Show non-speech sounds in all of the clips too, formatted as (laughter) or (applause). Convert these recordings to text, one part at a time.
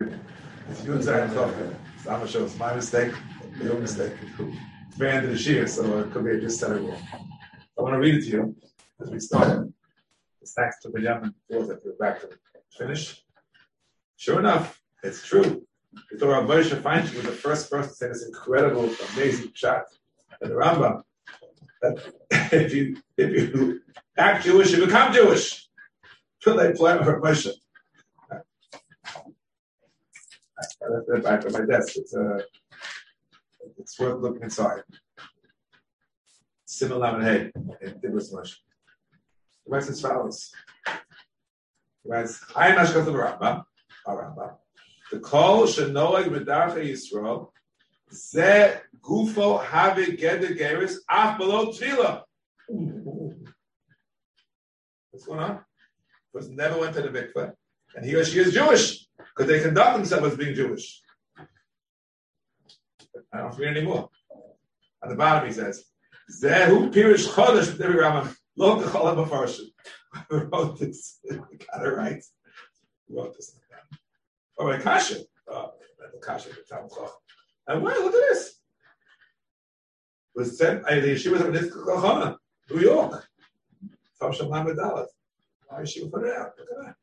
It's you talking. It's not. It's my mistake. Your mistake. It's very end of the year, so it could be just said it wrong. I want to read it to you as we start. It's thanks to the Yemen back to finish. Sure enough, it's true. The Torah Moshe Feinstein was the first person to say this incredible, amazing shot in the Rambam. That (laughs) if you if you act Jewish, you become Jewish. Till they plan for Moshe. I left that back on my desk. It's uh, it's worth looking inside. Similar hey, in Dibus much. The rest is follows. The rest, I am Ashkat of Rambam, Rambam. The call shenoig medarcha Yisrael, ze gufo have geder geris af below tefillah. What's going on? Because never went to the mikveh, and he or she is Jewish because they conduct themselves as being Jewish. I don't read anymore. At the bottom he says, Zehu pirish chodesh b'divi Rambam lo kachol ha'mafarshim. Who (laughs) wrote this? got it right. Who wrote this? Oh, my kasha. Oh, kasha. And wow, look at this. Was sent by the yeshiva of Nitzchah New York. Tavsham Lamed Dalet. Why yeshiva put it out? Look at that.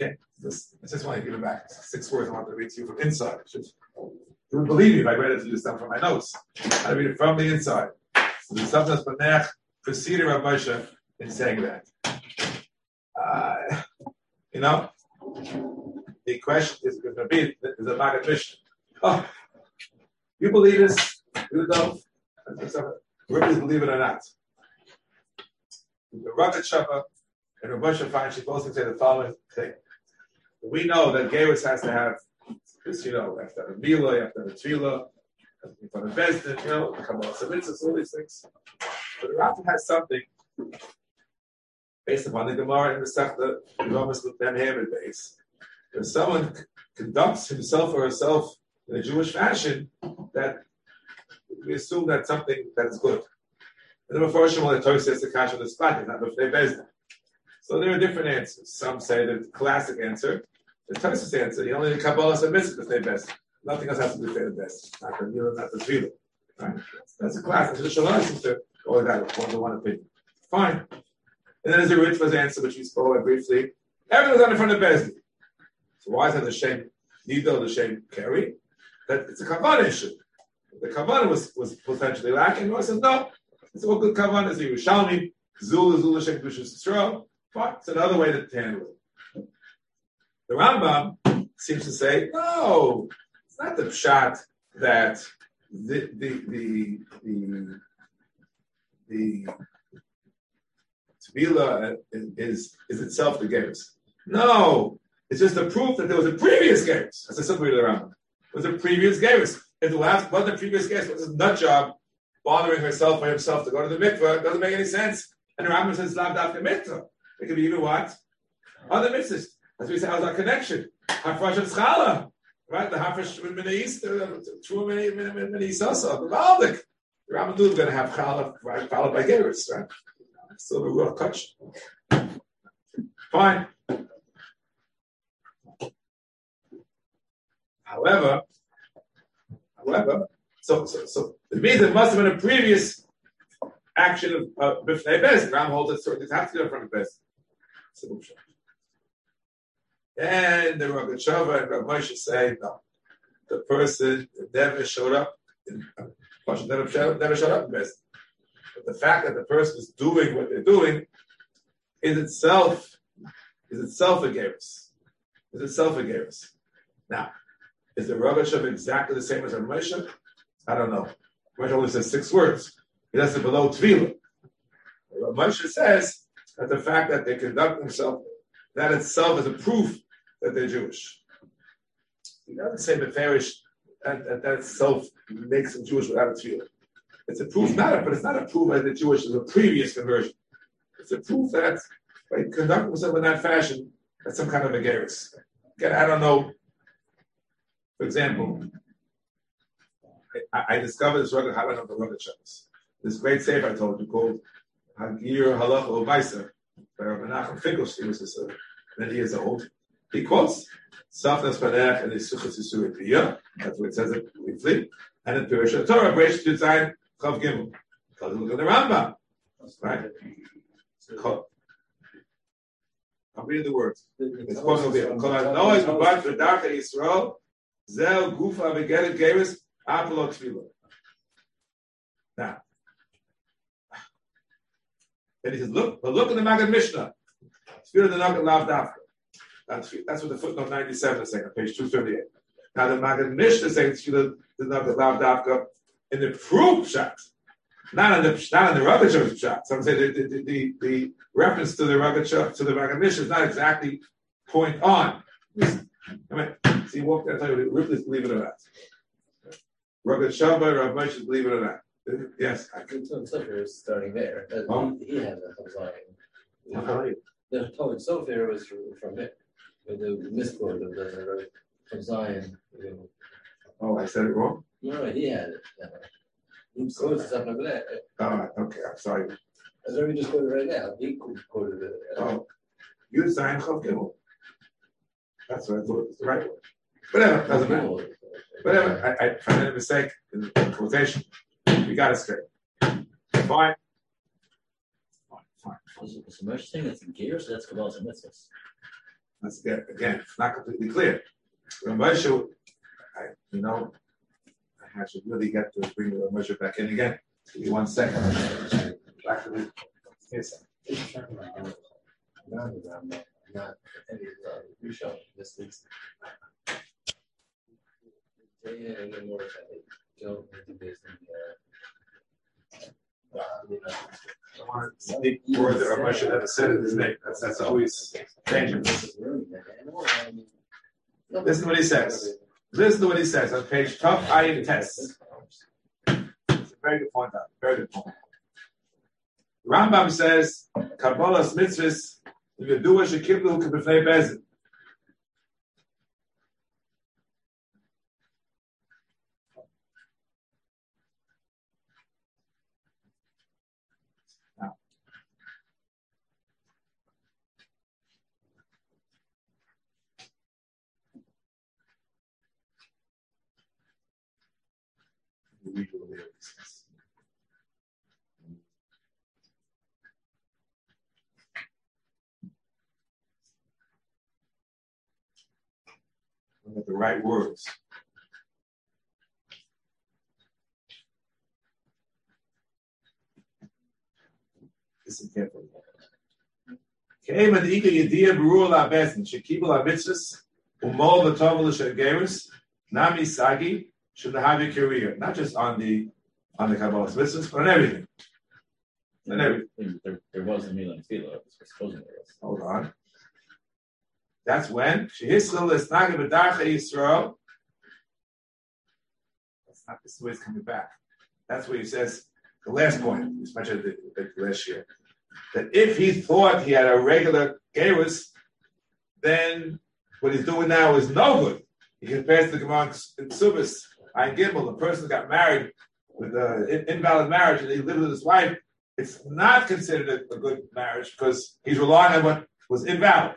Okay, this, I just want to give it back. Six words I want to read to you from inside. You would believe me if I read it to you stuff from my notes. I read it from the inside. So the substance Banech preceded Rav Moshe in saying that. Uh, you know, the question is going to be is a Maggid Mishnah. Oh, you believe this? You don't? Ribbons believe it or not. The Rav Shava and Rav Moshe Feinstein both say the following thing. We know that Gaius has to have, because you know, you have to have a Mila, you have to have a Tvila, in front of Bezdin, you know, all these things. But the Rav has something based upon the Gemara in the Sechta, the Ben Hamid base. If someone conducts himself or herself in a Jewish fashion, that we assume that's something that's good. And the Mepharshim, when the Torah says the Kash on the spot, not B'fnei Bezdin. So there are different answers. Some say the classic answer, the Tosis answer, the only Kabbalah submits to say best. Nothing else has to be the best. Not the Mila, not the Tvila. Right? That's a classic. The Shalom answer, or oh, that one the one opinion. Fine. And then there's a Ritva's answer, which we spoke about briefly. Everything's on in front of Bezdin. So why is that the shame? Neither the shame carry? That it's a Kavanah issue. The Kavanah was, was potentially lacking. I said, no, it's all good Kavanah. It's a Yerushalmi, Zul, Zul, Shem, Kushus, Yisrael. Fine. It's another way to handle it. The Rambam seems to say, no, it's not the shot that the the the the, the is, is itself the games. No, it's just a proof that there was a previous games. That's a simple way to the Rambam. Was a previous games. If the last wasn't previous games, was a nut job bothering herself or himself to go to the mikveh, it doesn't make any sense. And the Rambam says, Lav Dafka Mikveh. It could be even what? Other mitzvahs. As we say, how's our connection? Hafresh of Schala. Right? The Hafresh of East, True Minais also. The Valdik. The Rambam is going to have Chala? Followed by Geras, right? So the Ruach touch. Fine. However, however, so, so, so it means it must have been a previous action of uh, Bifnei Bez. Ram holds it, so it has to go in front of Bez. And the Rabbi Shava and Rabbi Moshe say, no, the person never showed up, in, uh, never, showed, never showed up in. But the fact that the person is doing what they're doing is itself, is itself a gerus. Is itself a gerus. Now, is the Rabbi Shava exactly the same as Rabbi Moshe? I don't know. Moshe only says six words. He does it below Tvila. Moshe says that the fact that they conduct themselves, that itself is a proof that they're Jewish. He doesn't say Mefarish that, that, that itself makes them Jewish without a Tvila. It's a proof, not a, but it's not a proof that they're Jewish is a previous conversion. It's a proof that by conducting themselves in that fashion, that's some kind of a gerus. Again, I don't know. For example, I, I discovered this rugged highlight of the rugged shows this great sefer I told you called Halacha Uvaisa by Rabbi Nachum Finkelstein, this uh, many years old. He quotes Safnas Panech and the Suchas Yisur That's what it says it briefly. And in Pirush Torah, Bresh Tutzayin Chav Gimel. Because look at the Rambam. Right? I'm reading the words. It's quoting over here. Kol HaNoah is Mubad V'Darcha Yisrael Zel Gufa V'Gelet Gevis Apollo Tfilah. Now, then he says, look, but look at the Maggid Mishnah. Spirit of the Nugget Lav Dafka. That's, that's what the footnote 97 is saying on page 238. Now the Maggid Mishnah is saying Spirit of the Nugget Lav Dafka in the proof shot. Not in the not in the rugged shot. Some say the, the, the, the, reference to the rugged shot to the Maggid Mishnah is not exactly point on. I mean, see, walk that time, believe it or not. Rugged Shabbat, Rav Moshe, believe it or not. Yes. Tell Sofer is starting there. Um, he has a Chazayim. The Talmud Sofer was from, from it. With the misquote of the from Zion. Oh, I said it wrong? No, he had it. He quotes something over there. Oh, okay, I'm sorry. That's what we just quoted right now. He quoted it. Oh, you Zion Chav Gimel. That's what I thought was the right word. Whatever, doesn't matter. Whatever, I, I made a mistake in the quotation. We got it straight. Fine. Fine, fine. So Moshe saying that's in gear, so that's Kabbalah and mitzvahs. That's again, again, it's not completely clear. Moshe, I, you know, I should really get to bring the Moshe back in again. Give me one second. Back to the yes. Not, any of the reshow. This is. Yeah, and then more don't need to based on the uh, speak words that Rav Moshe never said in his name. That's, that's always dangerous. Listen to what he says. Listen to what he says on page top Ayin Test. It's a very good point. that. Very good point. Rambam says Kabbalah's mitzvahs Yedua shekiblu kebefnei bezin. With the right words. Listen carefully. Came an Ika Yedia Berur La Besin, Shekibel Umol V'Tovel Shageris, Nami Sagi, should have a career, not just on the on the Kabbalah business, but on everything. On everything. There, there was a Milan Tefillah, supposedly there. Hold on. That's when Shehiskal is Nagib B'Darcha Yisrael. That's not this is way it's coming back. That's where he says the last point, we mentioned the, the last year, that if he thought he had a regular Gerus, then what he's doing now is no good. He compares the Gemara in Subis I Gimel, the person got married with an invalid marriage and he lived with his wife, it's not considered a good marriage because he's relying on what was invalid.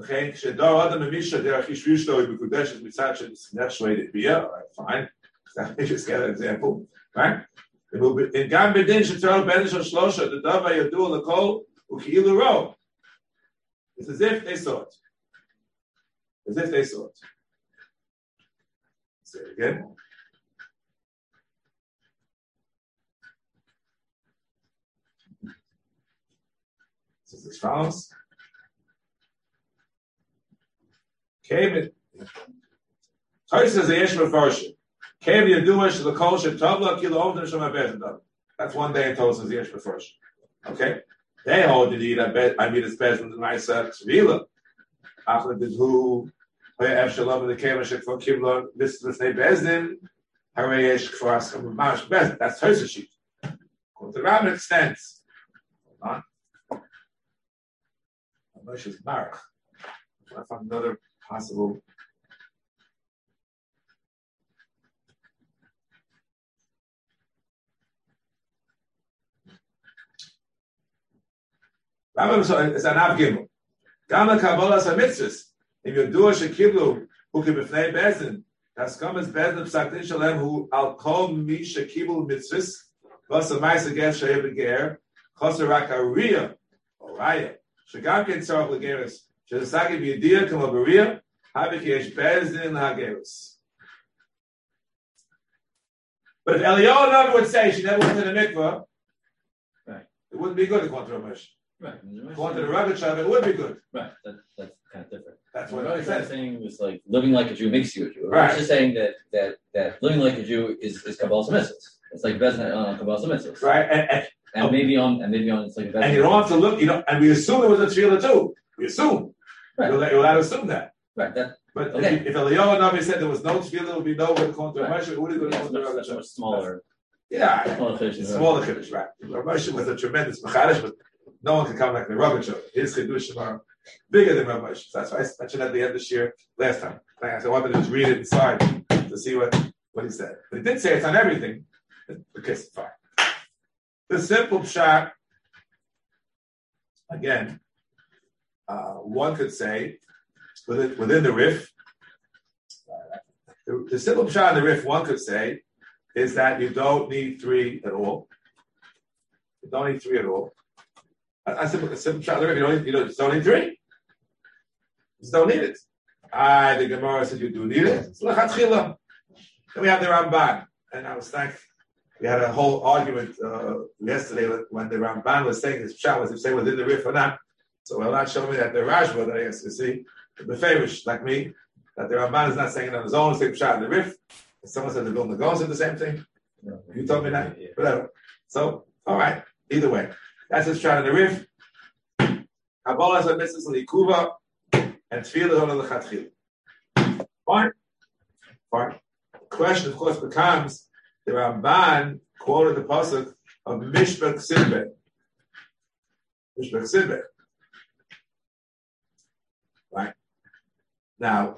Okay, shedar adam emisha derech yishvish lo b'kudesh is mitzad shel nefshleid bia. Fine. That just get an example, right? In gam bedin shetzal benish shlosha the dava yadu lakol ukiilu ro. It's as if they saw it. As if they saw it. Say it again. Says as follows. Came it. says the Yesh Mefarshim. Came Yadua Shel Kol Shem Tavla Kilo Ovdim Shem That's one day in Tosa the Yesh Mefarshim. Okay? They hold the need I mean it's better than I said Tvila. After the uh, who Hoya F Shalom the Keva Shekfor Kiblo this was Nei Bezdin Hare Yesh Kfor Askam Mamash Bezdin that's Tosa sheet the Rabbin extends hold on Moshe's Marach found another possible. An Gama. If you do a Shekiblu, who can be Bezin, Bezin Shalem, who al kol mi Shekiblu Ariyah, Oraya, Shagam Ken Beria, Havik Yesh Bezin Hageris. But if Eliyahu would say she never went to the mikvah, Right. it wouldn't be good according to Ramesh. Right. According to the Shab, it would be good. Right. That, that's kind of different. That's What what I it was says. saying was like living like a Jew makes you a Jew. Right. I was just saying that that that living like a Jew is is Kabbalah mitzvahs. It's like Bezin on Kabbalah mitzvahs. Right? And, and, And oh. maybe on and maybe on it's like and you don't have to look, you know, and we assume it was a tefillah too. We assume. Right. You're, allowed- you're allowed to assume that. Right. That But Okay. if, if Eliyahu Navi said there was no tefillah, it would be no good according to Right. Ramesh, it would have been that's according to much, Rabbit much smaller. Yeah. Smaller fish. It's smaller Kiddush, right? Ramesh was a tremendous Machadish, but no one can come like the Rabbit Shab. His Kiddush are bigger than Rav Ramesh. That's why I mentioned at the end of this year, last time. I said, I wanted to just read it inside to see what, what he said. But he did say it's on everything. Okay, fine. The simple shot, again, uh, one could say within, within the Rif, the, the simple shot in the Rif, one could say, is that you don't need three at all. You don't need three at all. I, I simple, simple shot in the Rif, you don't need, you don't, you don't need three. You don't need it. I, the Gemara said you do need it. It's lechatchila. Then we have the Ramban, and I was thankful. We had a whole argument uh, yesterday when the Ramban was saying his pshat was if say within the Rif or not. So will not show me that the Rashba that I guess you see, Beferish, like me, that the Ramban is not saying it on his own, same pshat in the Rif. Someone said the Vilna Gaon said the same thing. You told me that? Whatever. So, all right. Either way. That's his pshat in the Rif. Kabbalah is a mitzvah likuva, and tefillah is on the lechatchil. Fine. Fine. The question, of course, becomes the Ramban quoted the pasuk of Mishpach Sidbeh. Mishpach Sidbeh. Right? Now,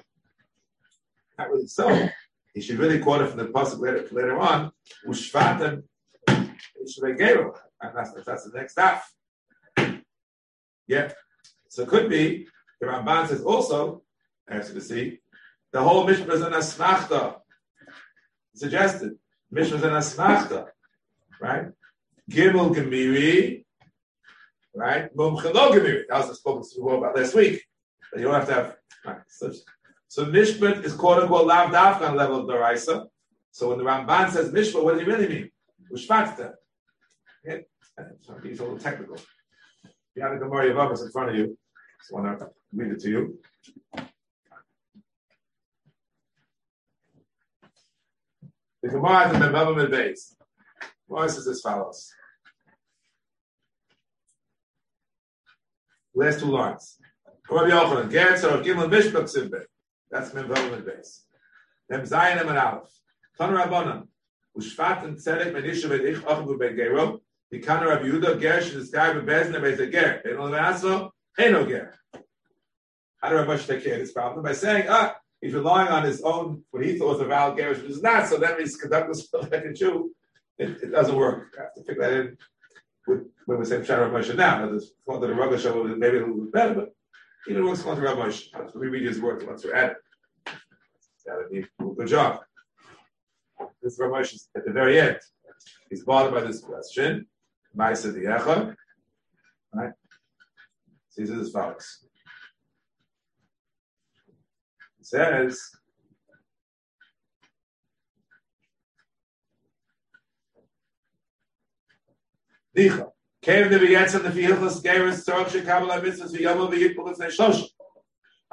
not really so. He should really quote it from the pasuk later, later on. Ushvatem Ishvegero. That's, that's the next half. Yeah. So it could be, the Ramban says also, as you can see, the whole Mishpach is an asmachta. Suggested. Mishnah is an asmachta, right? Gimel gemiri, right? Mumcha lo gemiri. That was spoken to about last week. But you don't have to have. So, so mishpat is quote unquote lav dafka on the level of the Raisa. So when the Ramban says mishpat, what does he really mean? Ushvatta. Okay? So he's a little technical. You have the Gemara Yavamas in front of you. Just want to read it to you. The Gemara at the Memam Beis. Gemara says as follows. Last two lines. Rabbi Yochanan, Geretz or Gimel Mishpach Simbe. That's Memam Beis. Mem Zayin and Aleph. Tan Rabbanan. Ushvat and Tzedek Menisha Ve'ich Achavu Ben Gero. Mikana Rabbi Yehuda Gersh is guy Bezna Beis Ger. Don't have Hey Ger. How do Rabbi take care of this problem? By saying, ah, he's relying on his own, what he thought was a valid garish, which is not, so then he's conducting himself like a Jew. It, it doesn't work. I have to figure that in with, when we say Pshat Rav Moshe now. Now, There's one that the Rav Moshe maybe a little bit better, but even on the Rav Moshe. Let's reread his work once we're at it. That would be a good job. This Moshe is at the very end. He's bothered by this question. Ma'aseh Diyecha. Right? So he says as follows. It says, Dicha. Came the begets of the Fielchus Geras Tzorch Shekabel HaMitzvahs V'yomel V'yikbel L'fnei Shloshim.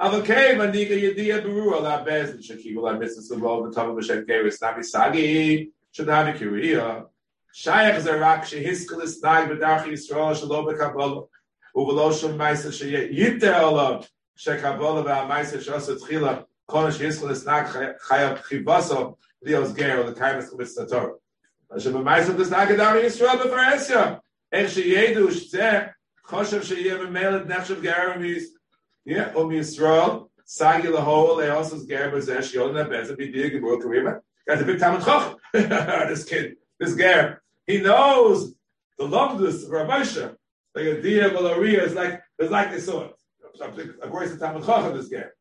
Aber came and Diga Yedia Beru Ala Bez Shekibel HaMitzvahs V'lo V'tov V'shem Geras Navi Sagi Shadavi Kiriya Shayach Zarak Shehiskel Isnag B'darch Yisrael Shalo B'Kabbalah U'v'lo Shum Maisa Sheyitter Olav Shekabbalah V'Amaisa Shasa Tchila Kodesh Yisrael is not Chayav Ger, or the Kaimas Chubis Torah. Hashem get out of Yisrael before Esya. Ech sheyedu shtzeh, choshev sheyeh memeled nefshev garamis, yeah, um Yisrael, sagi lahol, leosos ger bezesh, yod nebezah, bidir gebur karima. Guy's a big time chochem. This kid, this ger. He knows the lomdus of Ramosha. Like a dia galoria is like, it's like they saw it. A voice of Talmud Chochem, this ger.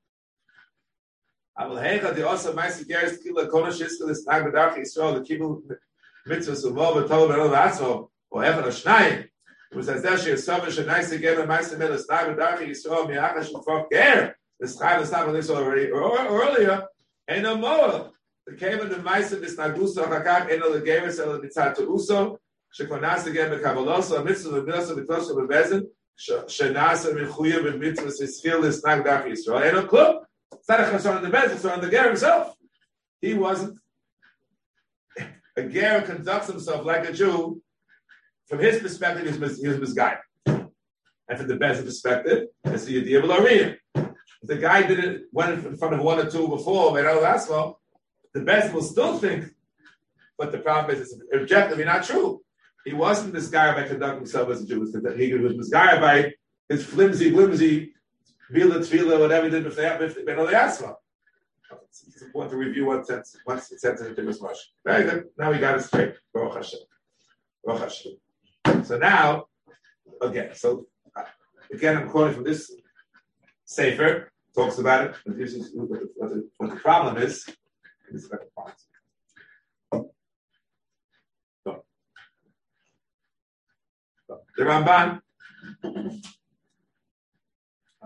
אבל היכא די אוסא מייסי גרס קילה קונה שיסקל יש נאג בדרך ישראל לקיבל מצווה סובו וטול בנו לעצמו או היכא לשניים וזה זה שיסוב שנייסי גר ומייסי מל יש נאג בדרך ישראל מיאחר שפוק גר לסחי לסחי לסחי already earlier אין המור וכיוון דמייסי בסנגוסו אחר כך אין לו לגרס אלא מצד תאוסו שכבר נעשה גר בקבלוסו המצווה ובילוסו בתוסו בבזן שנעשה מחויה במצווה שסחיל לסנאג דרך ישראל אין לו כלום It's not a chasson on the bed, it's on the ger himself. He wasn't. A ger conducts himself like a Jew. from his perspective, he was, he was misguided. And from the best perspective, it's the idea of Arena. The guy did it, went in front of one or two before, made all that well. The best will still think, but the problem is it's objectively not true. He wasn't guy by conducting himself as a Jew. He was guy by his flimsy, flimsy Vila, Tvila, whatever he did before the Asma. It's important to review what sense, what sense in the. Very good. Now we got it straight. Baruch Hashem. Baruch Hashem. So now, again, so uh, again, I'm quoting from this Sefer, talks about it, but this is what the, what the, what the problem is. This is so, the Ramban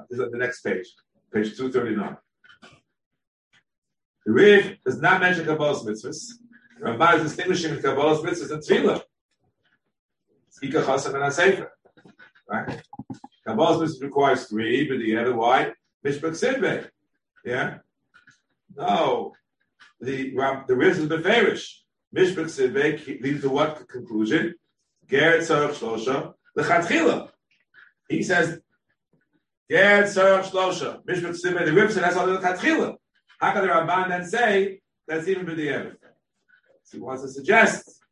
this is the next page, page 239. The Rif does not mention Kabbalah's mitzvahs. The Ramban is distinguishing Kabbalah's mitzvahs and Tefillah. Ika Chasam and Sefer. Right? Kabbalah's requires three, but the other why? Mishpach Sidbe. Yeah? No. The, the Rif is Beferish. Mishpach Sidbe leads to what conclusion? Geret Tzarech Shlosha, Lechatchila. He says Gad Sarach Shlosha. Mishpat Simba, the rips, and that's all the Katchila. How can the Ramban then say that's even B'di'evet? So he wants to suggest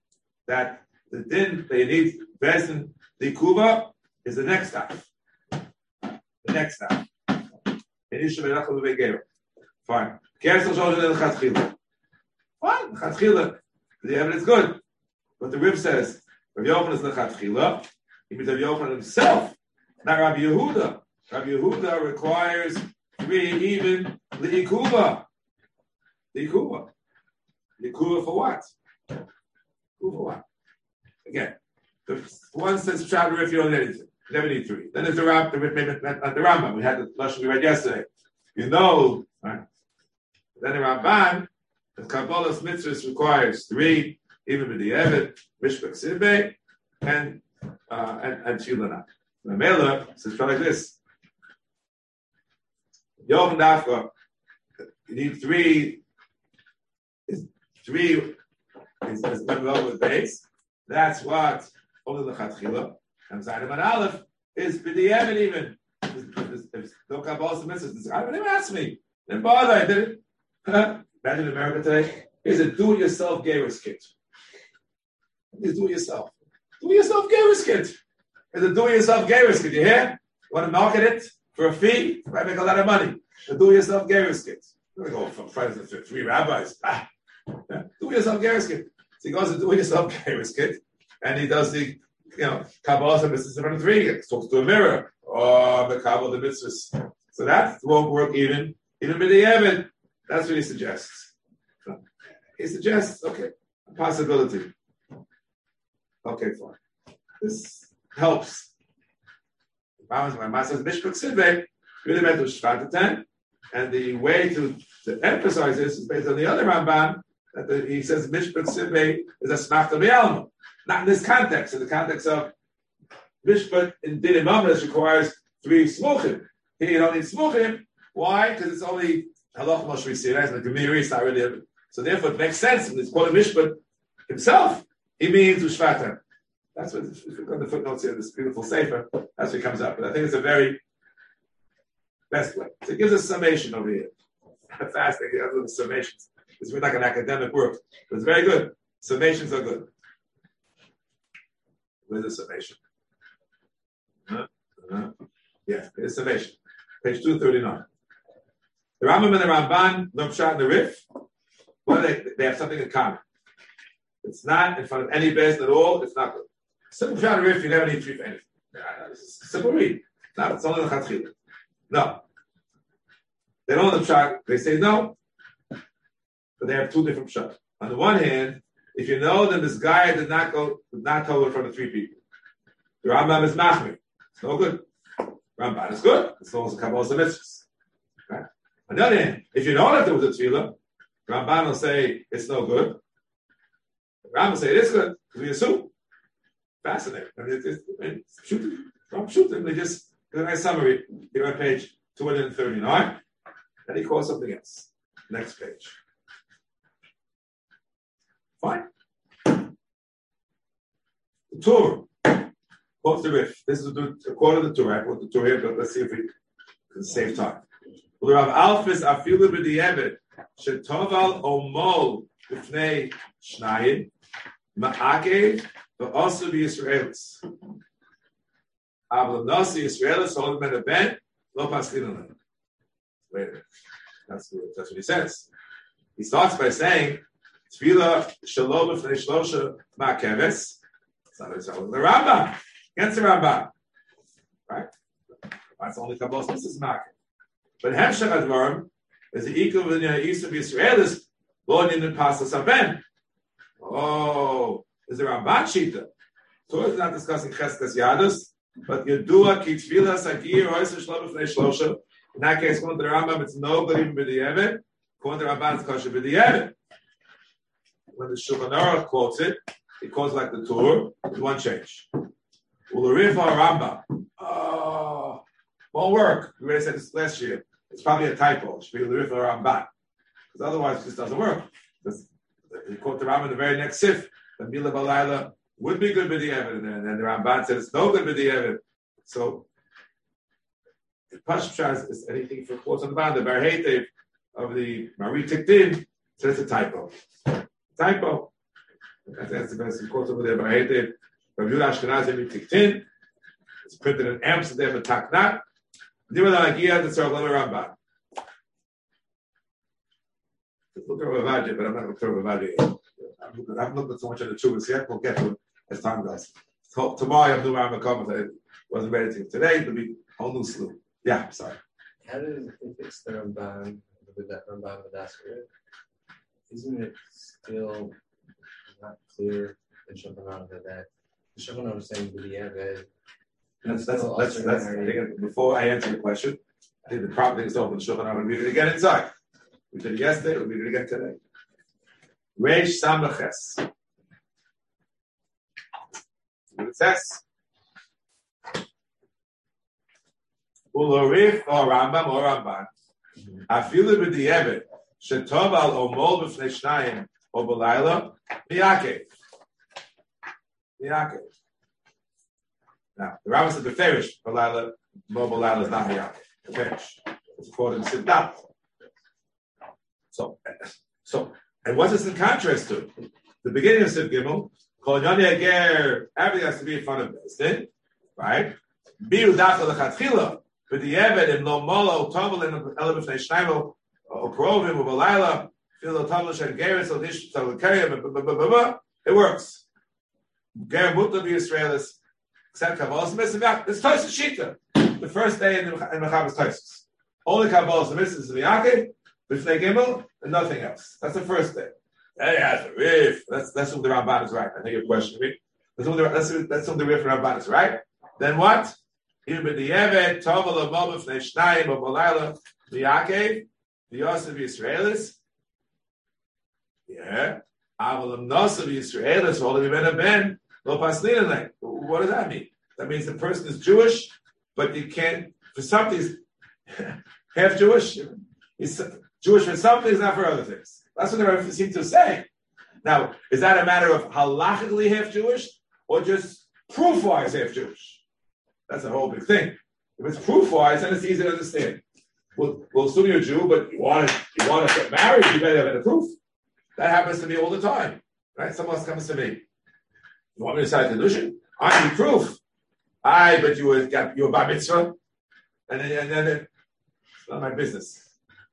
that the din they need Besin the Kuba is the next step. The next step. Fine. Cancel Shlosha then Katchila. Fine, Katchila. The evidence good. But the Rib says, Rabbi Yochanan is the Lechatchila. He means Rabbi Yochanan himself, not Rabbi Yehuda. Rabbi Yehuda requires three even liikuba. Liikuba. Liikuba for what? Liikuba for what? Again, one says don't anything. You never need three. Then there's the Ram, the, the, the Rambam. We had the lesson we read yesterday. You know, right? Then the Ramban, the Kabbalah's mitzvahs requires three, even with the Evet, Mishpach Sibbe, and uh, and and Shilana. The Mela says like this. Yom Dafka, you need three, three is, is base. That's what only the Chatchila. And Zayim and Aleph is B'diyevet even. If no Kabbalah misses, I don't even ask me. Didn't bother, I did it. (laughs) Imagine America today. Here's a do-it-yourself Gator's kit. Here's do-it-yourself. Do-it-yourself Gator's kit. Here's a do-it-yourself Gator's kit. You hear? You want to market it? for a fee, I make a lot of money. The do-it-yourself Geras kit. I'm going to go from friends to three rabbis. Ah, do yourself Geras kit. So he goes to do-it-yourself Geras kit, and he does the you know Kabbalah Mitzvahs in three. He talks to a mirror or the Kabbalah the Mitzvahs. So that won't work even even the Evan. That's what he suggests. He suggests okay, possibility. Okay, fine. This helps my master says Sidve, eh? really meant to Shvat and the way to, to emphasize this is based on the other Ramban, the, he says Mishpach Sidve is a Smachta Be'alma. Not in this context, in the context of Mishpach in Din Imamras requires three Smuchim. Here you don't need Smuchim. Why? Because it's only Halach Sirah, and the Gemiri is not really. So therefore, it makes sense when it's called Mishpach himself. He means Ushvatam. That's what, got the footnotes here, this beautiful safer, that's what comes up. But I think it's a very best way. So it gives a summation over here. (laughs) fasting, you have little summations. It's like an academic work, but it's very good. Summations are good. Where's the summation? Uh, uh, yeah, it's summation. Page 239. The Rambam and the Ramban, no pshat and the Rif, well, they, they have something in common. It's not in front of any best at all. It's not good. Simple pshat and Rif, you never need three for anything. Simple read. No, it's only the Chatchila. No. They don't have the pshat. They say no. But they have two different pshat. On the one hand, if you know that this guy did not go, did not tell in front of three people, the Rambam is machmir. It's no good. Ramban is good. It's also Kabbalah mitzvahs. Okay? On the other hand, if you know that there was a tefillah, Ramban will say it's no good. Rambam will say it is good because we assume. Fascinating. I mean, it's, it's, it's shoot, shoot them. They just a nice summary here on page 239. And he calls something else. Next page. Fine. The Torah. Quote the Rif. This is a quote of the Torah. I quote the Torah here, but let's see if we can save time. The Rav Alfis afilu b'di'evet shetoval omol b'fnei shnayim ma'akev v'osu b'Yisraelis. Avla nasi Yisraelis hold men a ben lo paslin Wait a minute. That's, that's what he says. He starts by saying Tefillah shalom b'fnei shlosha not the Rambam. Against the Rambam. Right? That's only Kabbalah. This is. But Hemshech Advarim is the equal of the east of Yisraelis, Lo Ninin Pasas Aben. Oh, is the Ramban Shita. Torah is not discussing Cheskas Yadus, but Yedua Ki Tfilah Sagir Oysa Shlom B'fnei Shlosha. In that case, according to the Rambam, it's no good even b'di'evet. According to the Ramban, it's kosher b'di'evet. When the Shulchan Aruch quotes it, it quotes like the Torah, with one change. Ularifa Rambam. Oh, ah, won't work. We already said this last year. It's probably a typo. It should be Ularifa Rambam. Because otherwise, this doesn't work. Because he quote the Rambam in the very next sif. The Mila Balayla would be good with the evidence. And then the Ramban said it's no good with the evidence. So, the Pashpshaz is anything for quotes on the bottom. The Be'er Heitev of the Marie Tiktin says it's a typo. Typo. That's the best quote over there. Be'er Heitev Rav Yudah Ashkenazi Tiktin. It's printed in Amsterdam and Taknat. Dima la Agia, the Tzarech Lema Ramban. Look at Ravaji, but I'm not going to throw Ravaji. I haven't looked at so much of the Chuvas yet. We'll get to it as time goes. So, tomorrow I have new Rambam comments. I wasn't ready to. Today it'll be a whole new slew. Yeah, sorry. How does if it's the Ramban with that Ramban with Asher, isn't it still not clear in Shulchan that the Shulchan is saying the Eved? That's, that's, that's, that's, think before I answer your question, I think the thing is open the Shulchan Aruch and read it again inside. We did it yesterday, we'll read it again today. Reish Samaches. What it says. Ulorif or Rambam or Ramban. Mm-hmm. Afilu b'di'evet shetov al omol b'fnei shnayim or b'layla miyakev. Miyakev. Now, the Rambam said b'ferish b'layla, mo b'layla is not miyakev. B'ferish. It's according to Siddhat. So, so, and what's this in contrast to? The beginning of Siv Gimel, Kol Yoni Ager, everything has to be in front of Bezdin, right? Biu Dacha Lechatchila, B'di'evet im lo molo tovel in ele b'fnei shnaymo o krovim o b'layla fil lo tovel shen geris tovel keriyam it works. Ger mutter b'Yisraelis except Kabbalah Mitzvah. It's Tosis Shita. The first day in the in Mechav Tosis. Only Kabbalah Mitzvah is Yaakov, b'fnei Gimel, and nothing else. That's the first day. That's. That's what the Ramban is right. I think you're questioning me. That's what the that's, that's what the Rif Ramban is right. Then what? Here b'di'evet tovel of mom b'fnei shnayim of malayla miyakev v'yosef Yisraelis. Yeah. Aval nosav Yisraelis all of ben ben lo paslin What does that mean? That means the person is Jewish, but you can't for some things (laughs) half Jewish. He's Jewish for some things, not for other things. That's what they seem to say. Now, is that a matter of halachically half Jewish or just proof wise half Jewish? That's a whole big thing. If it's proof wise, then it's easy to understand. We'll, we'll assume you're a Jew, but you want to, you want to get married, you better have a proof. That happens to me all the time, right? Someone else comes to me. You want me to sign a condition? I need proof. I, but you were, got, you were by mitzvah. And then, and then, it's not my business.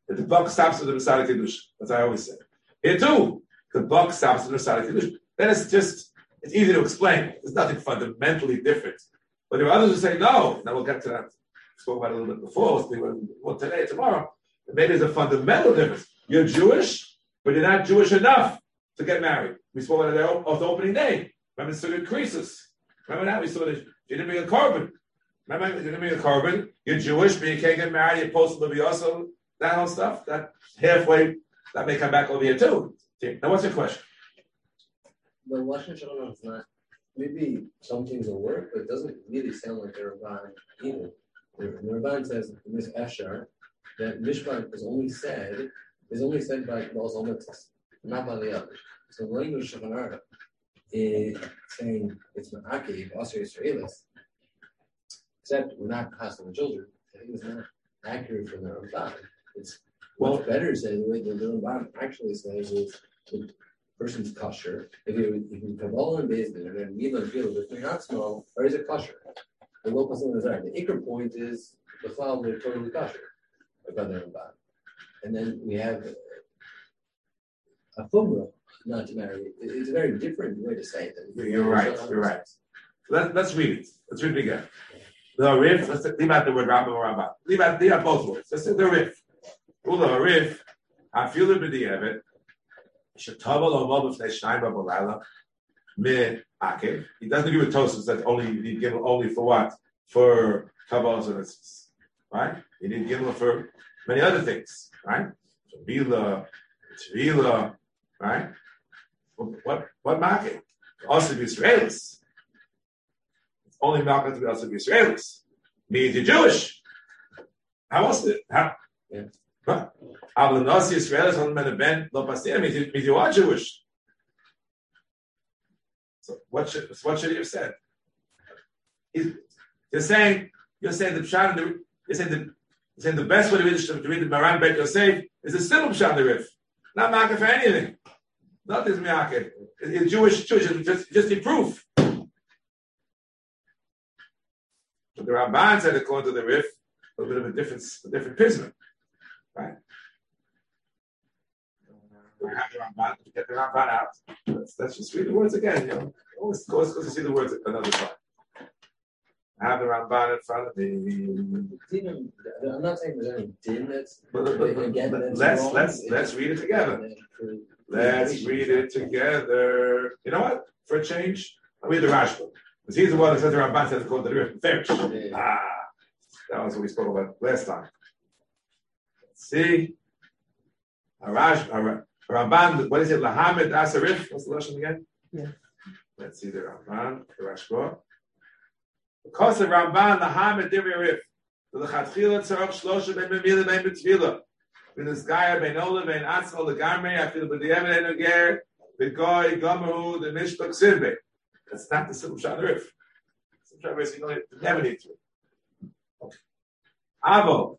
If the buck stops with the Masada Kiddush, as I always say. Here too, the buck stops with the Masada Kiddush. Then it's just, it's easy to explain. There's nothing fundamentally different. But there are others who say, no, now we'll get to that. Spoke about a little bit before, we'll about today, tomorrow. Maybe there's a fundamental difference. You're Jewish, but you're not Jewish enough to get married. We spoke about it of the opening day. Remember, so increases. Remember that? We saw that you didn't bring a korban. Remember, you didn't bring a korban. You're Jewish, but you can't get married. You're post also that whole stuff. That halfway, that may come back over here too. Now, what's your question? The Lashon Shalom is not. Maybe some things will work, but it doesn't really sound like they're Ramban either. The Ramban says in this Esher that Mishpat is only said is only said by Baal Zalmitzvahs, not by the others. So the language of Shulchan is saying it's Ma'akiv, also Israelis, except we're not passing the children. I think it's not accurate for the Ramban. It's well better say the way the Ramban actually says is the person's kosher. If you if you Kabbalah and Bezdin and then if they're not small, or is it kosher? The person is right. The ikr point is the flower they're totally kosher about the Ramban. And then we have a chumrah not to marry. It's a very different way to say it. You're right. You're right. Let, let's read it. Let's read it again. The Rif, let's leave out the word Rambam or Rambam. Leave out, leave out both words. Let's say the Rif. Ula Rif, I feel the body of it with the Evid. Shetavel of. Me Akev. He doesn't give a toast that only he give only for what? For Kabbalah and Right? He didn't give for many other things. Right? Tvila, Tvila, right? What what market? Also be Israelis. It's only market to be also be Israelis. Me you're Jewish. How else did how? Yeah. Huh? Israelis on men ben lo you, means you are Jewish. So what should what should he have said? He's, you're saying you're saying the pshat you're saying the you're saying the best way to read the, to read the Maran Bet Yosef is a simple pshat the Rif, not market for anything. Not this miyake. It's Jewish, Jewish, just, just a proof. But the Ramban said, according to the Rif, a little bit of a different, a different prism. Right? I have the Ramban, get the Ramban out. Let's, let's just read the words again. You know, always, always to see the words another time. I have the Ramban in front of me. I'm not saying there's any din that's but, but, but, again. but That's let's wrong. let's It's- let's read it together. Let's read it together. You know what? For a change, I'll read the Rashba. Because he's the one that says the Ramban says called the. Yeah. Ah, that was what we spoke about last time. Let's see. A Rash, a Ra- a Ramban, what is it? Lahamed Asarif? What's the lesson again? Yeah. Let's see the Ramban, the Rashba. Because the Ramban, Lahamed Divya Rif. The Lechatchila Tzarok Shlosha Ben Memila Ben Betvila. Ben Iskaya Ben Ola Ben Atzal the Garme. I feel B'Diemen En Oger. The Goy Gomahu the Mishpach Sirbe. That's not the simple Shad Rif. Simple Rif, you don't need to. Okay. Avo.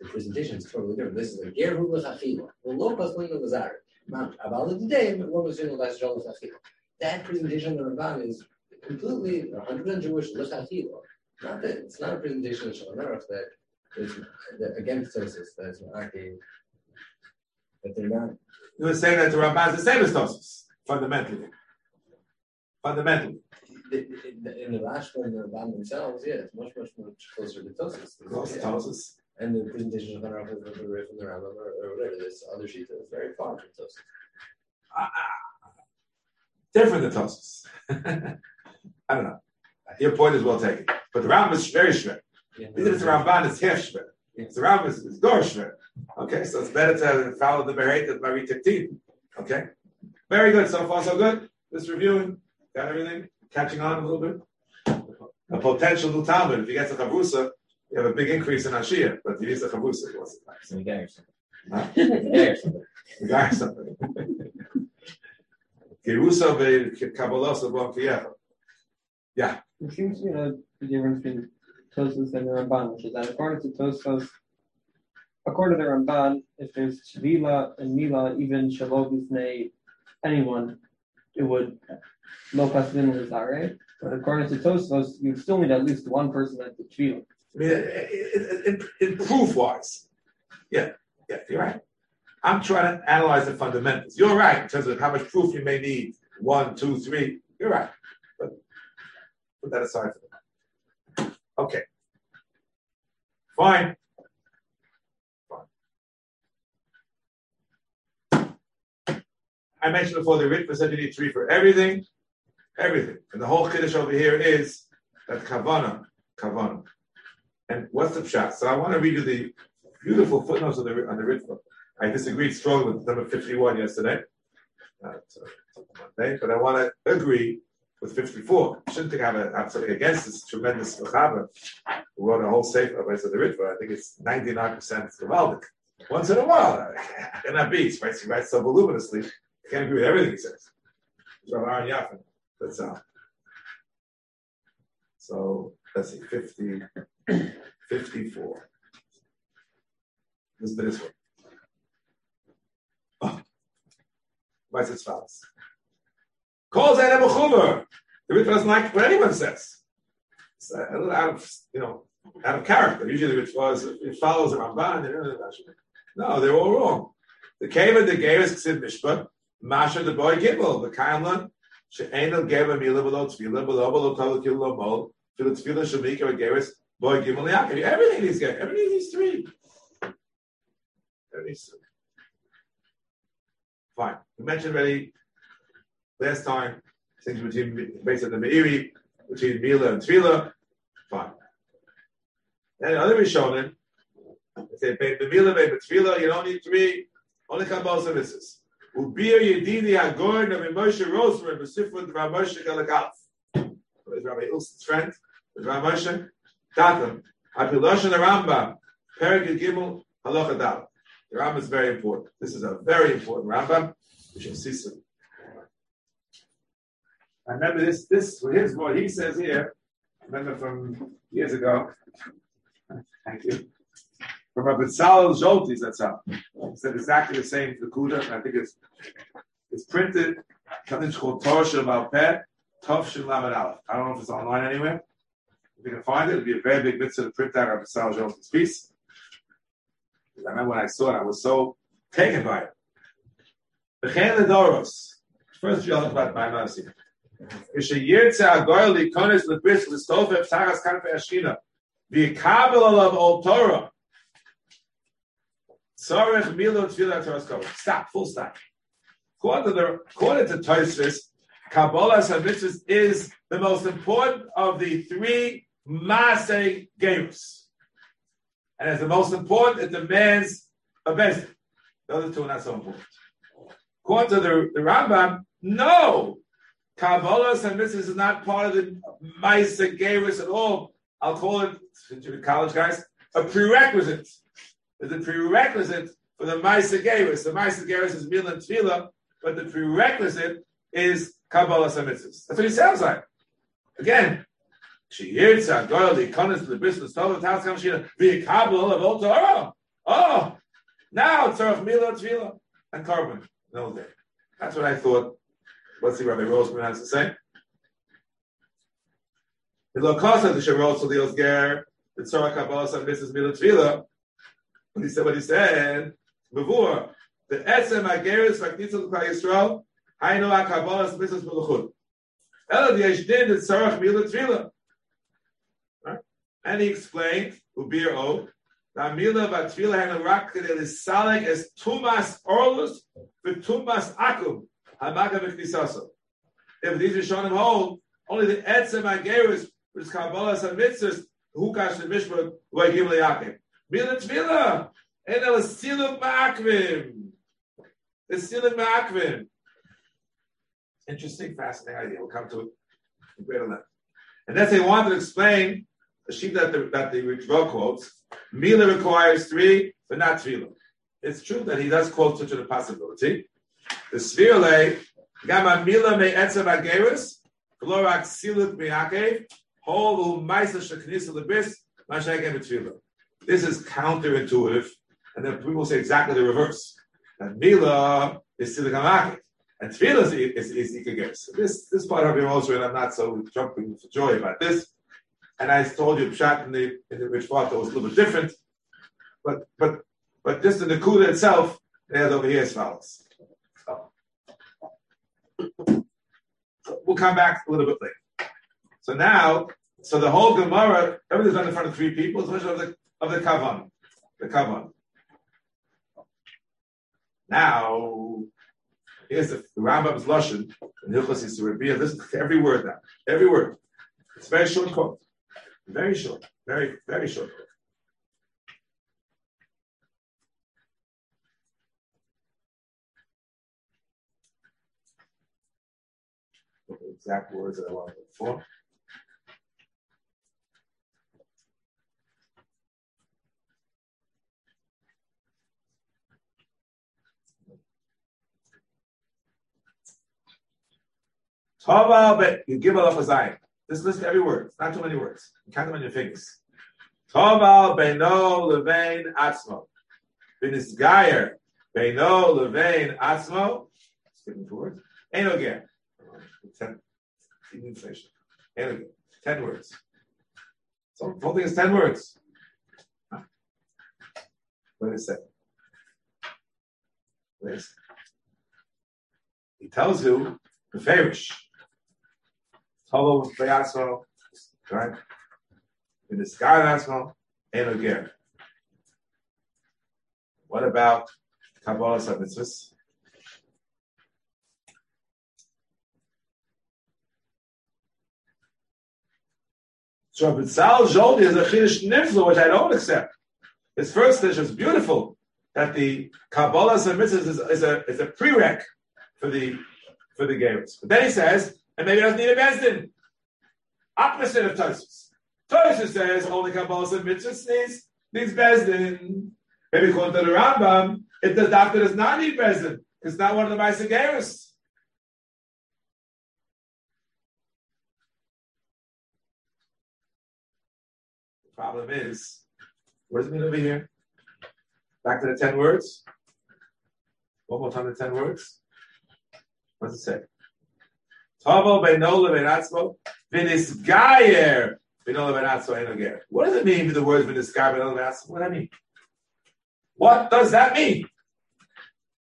the presentation is totally different. This is a Gerhu L'chachila. The Lopas Lino Lazar. About the day, but what was in the last John That presentation of the Ramban is completely 100% Jewish L'chachila. Not that it's not a presentation of Shalom Aruch that is that against Tosis, that's not that they're not You were saying that the Ramban is the same as Tosis, fundamentally. Fundamentally. In the Rashba and the Ramban themselves, yeah, it's much, much, much closer to Tosis. Because Yeah. Tosis. And the presentation of the Rambam from the the Rambam or, whatever, this other sheet is very far from Tosis. Ah, ah, ah. Different than Tosis. (laughs) I don't know. Your point is well taken. But the Rambam is very shver. Yeah. Even if it's a Ramban, it's half shver. So Ram is, is Dorshmer. Okay, so it's better to follow the Bereit than Mari Tiktin. Okay, very good. So far, so good. Just reviewing, got everything, catching on a little bit. A potential new Talmud. If you get to Chavrusa, you have a big increase in Ashia, yourself. You got something. Gerusa be Kabbalah Bon Kiyecha. It seems you know the difference between Tosos and the Ramban, which is that according to Tosos, according to the Ramban, if there's Tvila and Mila, even Shalom Bifnei anyone, it would no is right? But according to Tosos, you still need at least one person at the Tvila. I mean, in, in, proof wise, yeah, yeah, you're right. I'm trying to analyze the fundamentals. You're right in terms of how much proof you may need. One, two, three. You're right. But put that aside for now. Okay. Fine. Fine. I mentioned before the Ritva said you need three for everything. Everything. And the whole Kiddush over here is that Kavana. Kavana. And what's the pshat? So I want to read you the beautiful footnotes on the on the Ritva. I disagreed strongly with number 51 yesterday, uh, Monday, but I want to agree with 54. I shouldn't think I have, something against this tremendous Mechaber who wrote a whole safe of the Ritva. I think it's 99% Gavaldic. Once in a while, I cannot be. Writes, he writes so voluminously. I can't agree with everything he says. So Aaron Yaffin. That's uh, so let's see, 50, 54. Listen to this one. Oh. What's as follows? Calls that a mechuber. The Ritva doesn't like what anyone says. It's a little out of, you know, out of character. Usually the Ritva is, it follows the Ramban. No, they're all wrong. The of the Geras Ksiv Mishpat, Masha the boy Gimel, the Kaimlan, She'enel Geva Mila Below Tfila, Below Below Kala Kilo Mol, Tfila Tfila Shamika Geras, boy Gimel Yaakov. Everything needs get, everything needs three. Everything needs three. Fine. We mentioned already last time things between based on the Meiri, between Mila and Tvila. Fine. And the Rishonim, they say the Mila and Tvila, you don't need three, only Kabbalah services. Ubir Yedini Agor Navi Moshe Roseman Besifud Rav Moshe Galagaf. Is Rabbi friend, is Rav Moshe Tatum. Apiloshan the Rambam, Perik Gimel Halacha Dal. The Rambam is very important. This is a very important Rambam. We should see soon. I remember this. This here's what he says here. I remember from years ago. Thank you. From Rabbi Tzalel Zoltis, that's how. He said exactly the same to Kuda. I think it's it's printed. I don't know if it's online anywhere. If you can find it, it'd be a very big mitzvah to print out Rabbi Sal Jonason's piece. I remember when I saw it, I was so taken by it. B'chein ledoros. First, you about my mercy. Kshe'yirtze agoyel likonis lebris listofef taras kanfe ashkina. V'yikabel alav ol Torah. Tzorech milo. Stop, full stop. According to, Tosfos, Kabbalah and mitzvahs is the most important of the three Maaseh Gerus. And as the most important, it demands a best. The other two are not so important. According to the, the Rambam, no, Kabbalah and mitzvahs is not part of the Maaseh Gerus at all. I'll call it, to the college guys, a prerequisite. It's a prerequisite for the Maaseh Gerus. The Maaseh Gerus is Mil and Tevilah, but the prerequisite is Kabbalah and mitzvahs. That's what it sounds like. Again, Shiyirtza, Goyal, the Ikonis, the Bristol, Stova, Taskam, Shina, the Kabbalah of all Torah. Oh, oh now Tzarech Mila, Tevilah, and Carbon. No, there. That's what I thought. Let's see Rabbi Roseman has to say. The Lokasa, the Sherot, so the Osger, the Tzarech Kabbalah, and Mrs. Mila, Tevilah. What he said, what he said, before the Esem Ageris Vaknitzal Klal Yisrael, Hainu HaKabbalah Mitzvahs Melachut. Ela the Yeshdin the Tzarech Mila Tevilah. And he explained, Ubir O, that Mila Vatfila Hainu Rak Kedel Salek as Tumas Orlus Tumas Akum Hamaka V'Knisaso. If these Rishonim hold, only the Etzem Ageris, which is Kabbalah and Mitzvahs, Hukash and Mishpat, Vayim Leyakim. Mila Tvila. And was Silim Ma'akvim. The Silim Ma'akvim. Interesting, fascinating idea. We'll come to it. And then they wanted to explain the sheet that the, that the Ritva quotes. Mila requires three, but not Tvila. It's true that he does quote such a possibility. The Svirle, Gama Mila me Etzav Ageris, Glorak Silut Miakev, Hol Maisa Sheknisa Lebis, Mashagem Tvila. This is counterintuitive, and then people say exactly the reverse. That Mila is Silut Miakev. And Tevilah is, is, is Ikageris. This, this part of your also, and I'm not so jumping for joy about this. And I told you, Pshat in the, in the Rich was a little bit different. But, but, but just in the Kuda itself, they have over here as follows. So, we'll come back a little bit later. So now, so the whole Gemara, everything's done in front of three people, especially of the, of the Kavan. The Kavan. Now, Here's the, the Rambam's Lashon in Hilchos Yisrael. Listen to every word now. Every word. It's a very short quote. Very short. Very, very short. The exact words that I want to look for. Tava, but you give up a zayin. Just listen to every word. It's not too many words. Count them on your fingers. Tava beino levain atzmo. Binisgayer beino levain atzmo. Skipping two words. Again. Ten. Inflation. Ten words. So the whole thing is ten words. What is it? He tells you the Farish. Tolo Beyaso, right? In the sky Asmo, and again. What about Kabbalah Mitzvahs? So Bitzal Joldi is a Chiddush Nifla, which I don't accept. His first dish is beautiful, that the Kabbalah Mitzvahs is, is, a, is a prereq for the for the Gerus. But then he says, and maybe doesn't need a Bezdin. Opposite of Tosus. Tosus says only Kabbalah and Mitzvahs needs, needs Bezdin. Maybe according to the Rambam, if the doctor does not need Bezdin, it's not one of the Meisageris. The problem is, where's it over here? Back to the ten words. One more time the ten words. What's it say? Tavo beinola benatzmo v'nisgayer beinola benatzmo enoger. What does it mean with the words v'nisgayer beinola benatzmo? What does that mean? What does that mean?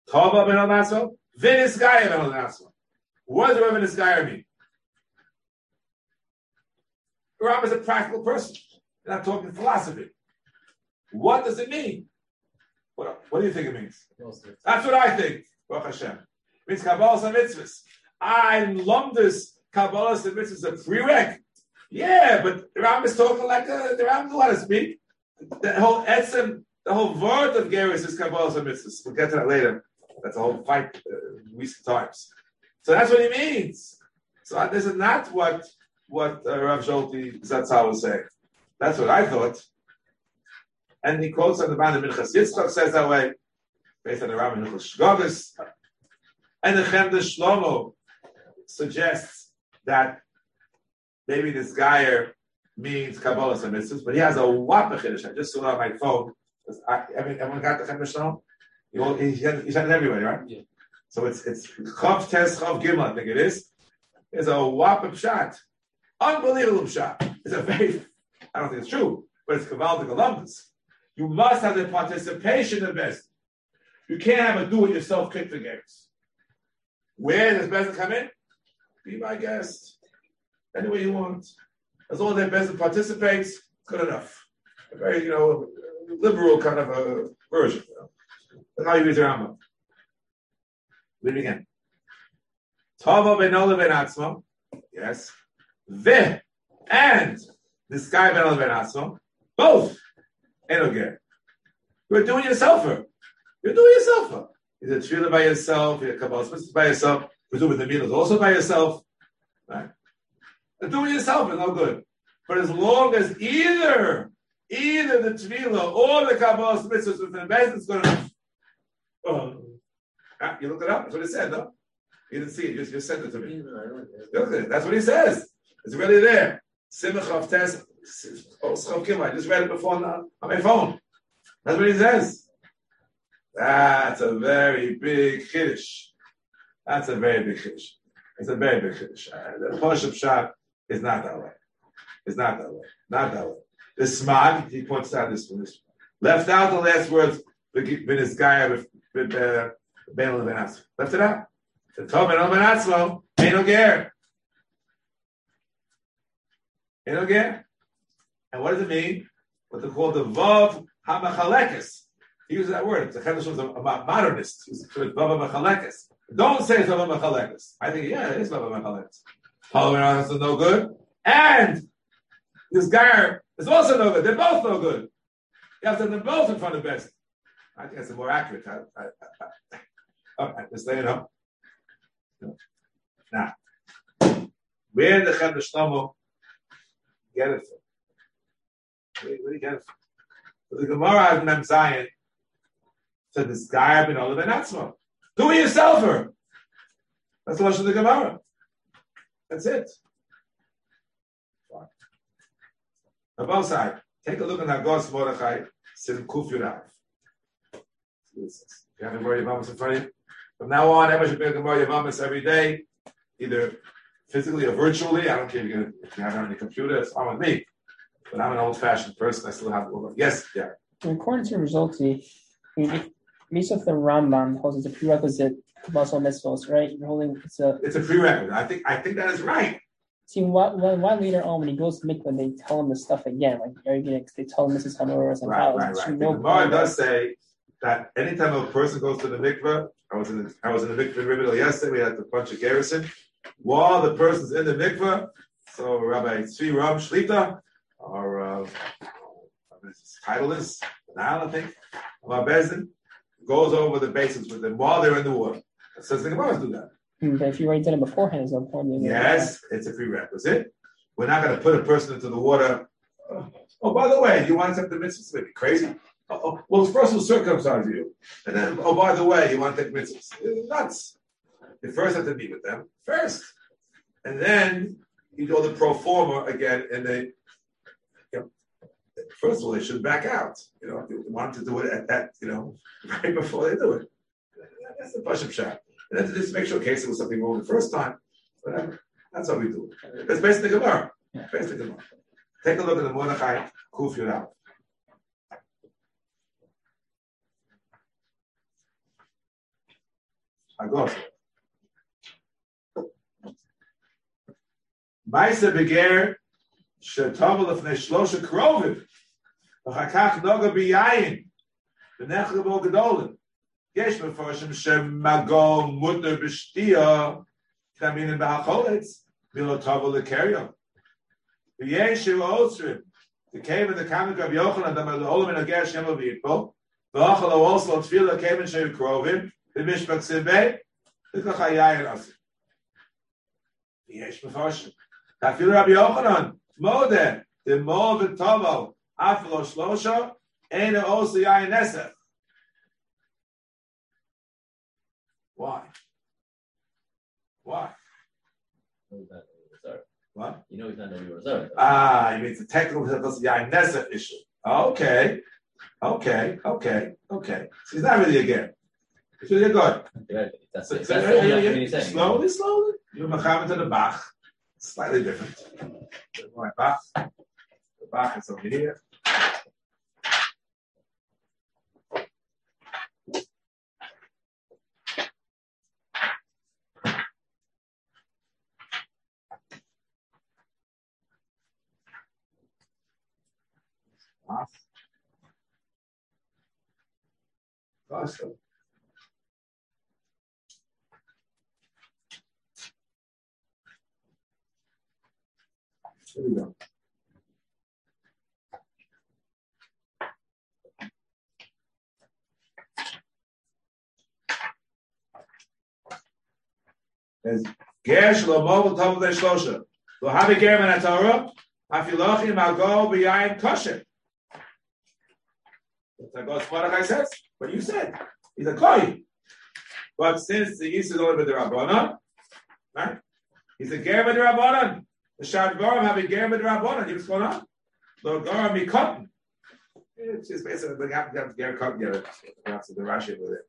Tavo beinola benatzmo v'nisgayer beinola benatzmo. What does the word v'nisgayer mean? Ram is a practical person. We're not talking philosophy. What does it mean? What, what do you think it means? That's what I think. Baruch Hashem. It means Kabbalah and mitzvahs. I love this Kabbalah and mitzvahs a prereq. Yeah, but the Ram is talking like a, the Ram knows how to speak. The whole etzem, the whole word of Geras is Kabbalah and mitzvahs. We'll get to that later. That's a whole fight uh, recent times. So that's what he means. So uh, this is not what what uh, Rav Sholti Zatzal was saying. That's what I thought. And he quotes on the Band of Minchas Yitzchak says that way, based on the Rabbi Minchas Shgovis. And the Chemdas Shlomo suggests that maybe this guy means Kabbalah and mitzvahs, but he has a whopper chiddush. I just saw it on my phone. I, I mean, everyone got the? You all, he, said it everywhere, right? Yeah. So it's it's Chav Tes Chav Gimel, I think it is. It's a whopper shot. Unbelievable shot. It's a very, I don't think it's true, but it's Kabbalistic alumnus. You must have the participation of best. You can't have a do-it-yourself kick for games. Where does Bezin come in? Be my guest. Any way you want. As long as that Bezin participates, good enough. A very, you know, liberal kind of a version. You know. That's how you use your Rambam. Read it again. Benola ben atzmo. Yes. Ve and this guy ben ben atzmo. Both. Enoger. You're doing yourself. You're doing yourself. You're tevilah by yourself. You're kabbalah by yourself. You're doing the milas also by yourself. Right? You're doing yourself is no good. But as long as either either the tevilah or the kabbalah mitzvahs within the base is going to. Ah, you looked it up. That's what it said, no? You didn't see it. You just, sent it to me. Look at it. That's what he says. It's really there. Simach of Tes. Oh, I just read it before on my phone. That's what he says. That's a very big kiddush. That's a very big kiddush. It's a very big kiddush. Uh, the Pashup shot is not that way. It's not that way. Not that way. The smog, he points out this one. Left out the last words, Ben is guy with Ben Levinas. Left it out. The Tov Ben Levinas, ain't ger. Ain't ger. And what does it mean? What they call the Vav HaMachalekes. He uses that word. The Chedesh was a, modernist. He was Vav HaMachalekes. Don't say it's Vav HaMachalekes. I think, yeah, it is Vav HaMachalekes. Paul is no good. And this guy is also no good. They're both no good. You have to them both in front of best. I think that's more accurate. I, all right, just let you know. Now, where the Chedesh Shlomo get it from? Where, where do you get it from? The Gemara has Mem Zion said this guy been older than Atzma. Do it yourself. That's the lesson of the Gemara. That's it. Sides, take a look at Hagos Mordechai, Sim Kuf Yurav. You have about in front of you. From now on, everyone should be able to worry every day, either physically or virtually. I don't care if, you're gonna, if you have it on your computer, it's fine with me. But I'm an old fashioned person, I still have to work. Yes, yeah. According to the results, Misha the Rambam holds it's a prerequisite to Basel Mitzvos, right? You're holding it's a it's a prerequisite. I think I think that is right. See, why, why, why later on when he goes to mikvah, they tell him the stuff again? Like, are you gonna, they tell him this is Hanuras and right, right, right. No the Gemara does say that anytime a person goes to the mikvah, I was in the, I was in the mikvah Riverdale yesterday. We had a bunch of garrison. While the person's in the mikvah, so Rabbi Tzvi Ram Shlita, or uh, title is now I think, Rabbi Bezin, goes over the basics with them while they're in the water. It says the Gemara do that. Hmm, but if you already did it beforehand, it's no point. Yes, it's a prerequisite. We're not going to put a person into the water. Oh, by the way, you want to take the mitzvahs? Maybe crazy. Oh, well, first we'll circumcise you, and then oh, by the way, you want to take mitzvahs? It's nuts. You first have to be with them first, and then you go the pro forma again, and they first of all, they should back out. You know, they want to do it at that, you know, (laughs) right before they do it. That's the push-up shot. And then to just make sure case it was something wrong the first time. Whatever. That's how we do it. That's basically Gemara. Basically Gemara. Take a look at the Mordechai Kuf Yudal. I go it. Maisa beger shetavel lefnei shlosha krovim. ואחר כך נוגע ביין, ונחל בו גדולים. יש מפורשים שמגו מותר בשתייה, כתמינים בהחולץ, ולא טובל לקריו. ויש שהוא עוצרים, וכיוון דקאמק רב יוחנן דמר לעולם מן הגר שם וביטבו, ואוכל אולסו תפילה כיוון שהיו קרובים, ומשפק סיבי, וכך היין עושה. ויש מפורשים. אפילו רבי יוחנן, Mode, the Mo v'tovo, aflo shlosha, ena also yayin nesef. Why? Why? What? You know he's not knowing reserve. Ah, you mean it's a technical yayin nesef issue. Okay, okay, okay, okay. So he's not really again. He's really good. Yeah, that's, So- that's, so- yeah, yeah, yeah. Slowly, slowly. You're Muhammad to the Bach. Slightly different. Bach. The Bach is over here. Awesome. There we go. As Gersh Lomov Tom de Shlosha. Lo habi Germ and Atara, Afilachim Ago Beyayim Kosher. That's what Mordechai says. What you said. He's a kohen. But since the East is only with the Rabbanon, right? He's a ger with the Rabbanon. The Shad Goram have a ger with the Rabbanon. What's going on? Lo Goram mi cotton. It's just basically the gap gap ger cotton. Yeah, that's the Rashi with it.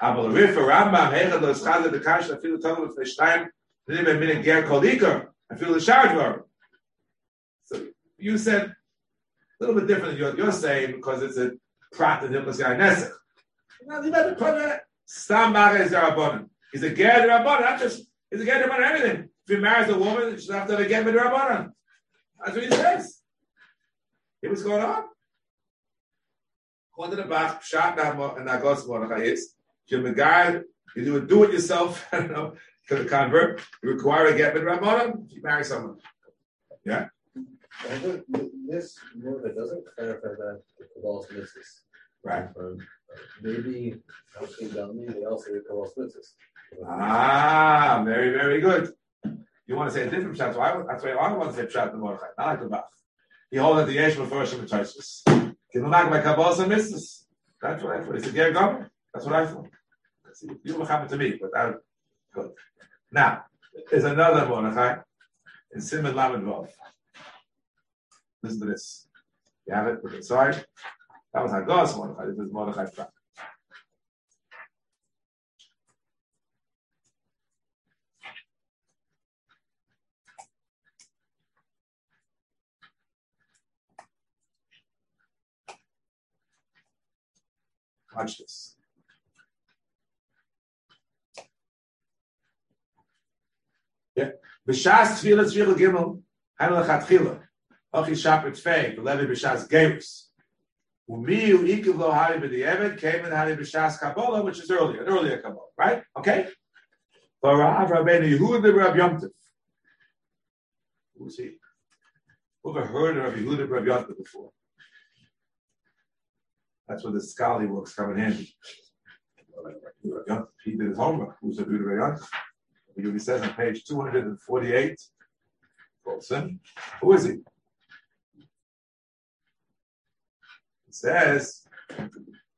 Rambam hegen das Schade der Kash der viele Tage für Stein, nehmen wir mit ger koliker. I feel the Shad So you said a little bit different than you're, you're saying because it's a prat hilchas yain nesach. Now you better put it. Stam Mara is Rabbanon. He's a ger not just he's a ger Rabbanon everything. If he marries a woman, she's have to have a ger Rabbanon. That's what he says. Hey, what's going on? According to the Bach, Pshat and Agos Mordechai is, you're the guy, you do it, do it yourself, (laughs) I don't know, to the convert, you require a get with Rabbanon you marry someone. I think this Mordechai doesn't clarify that the Kabbalah's misses. Right. Um, maybe Alfie Galmi, they also get Kabbalah's misses. Ah, very, very good. You want to say a different pshat, so I, that's why I want to say pshat the Mordechai, not like the Bach. He holds that the Yesh Mefurish and Tosis. Give him back by Kabbalah Misses. That's what I thought. It's a Ger Gomer. That's what I thought. See, You will happen to me, but good. Now, there's another Mordechai in Simon Lamed Vov. Listen to this. You have it? It aside. That was Hagos Mordechai. This is Mordechai Prat. Watch this. Yeah. B'shas tefillah tefillah gimel, hanel lechatchila. Ochi shapir tfei, b'levi b'shas gerus. Umi u ikiv lo hari b'di'evet, came in hari b'shas kabbalah, which is earlier, an earlier kabbalah, right? Okay? Barav Rabbeinu Yehuda b'Rab Yom. Who's he? Who ever heard of Yehuda b'Rab Yom Tov before? That's where the scholarly works come in handy. He did his homework. Who's Yehuda He says on page 248, Wilson, who is he? It says,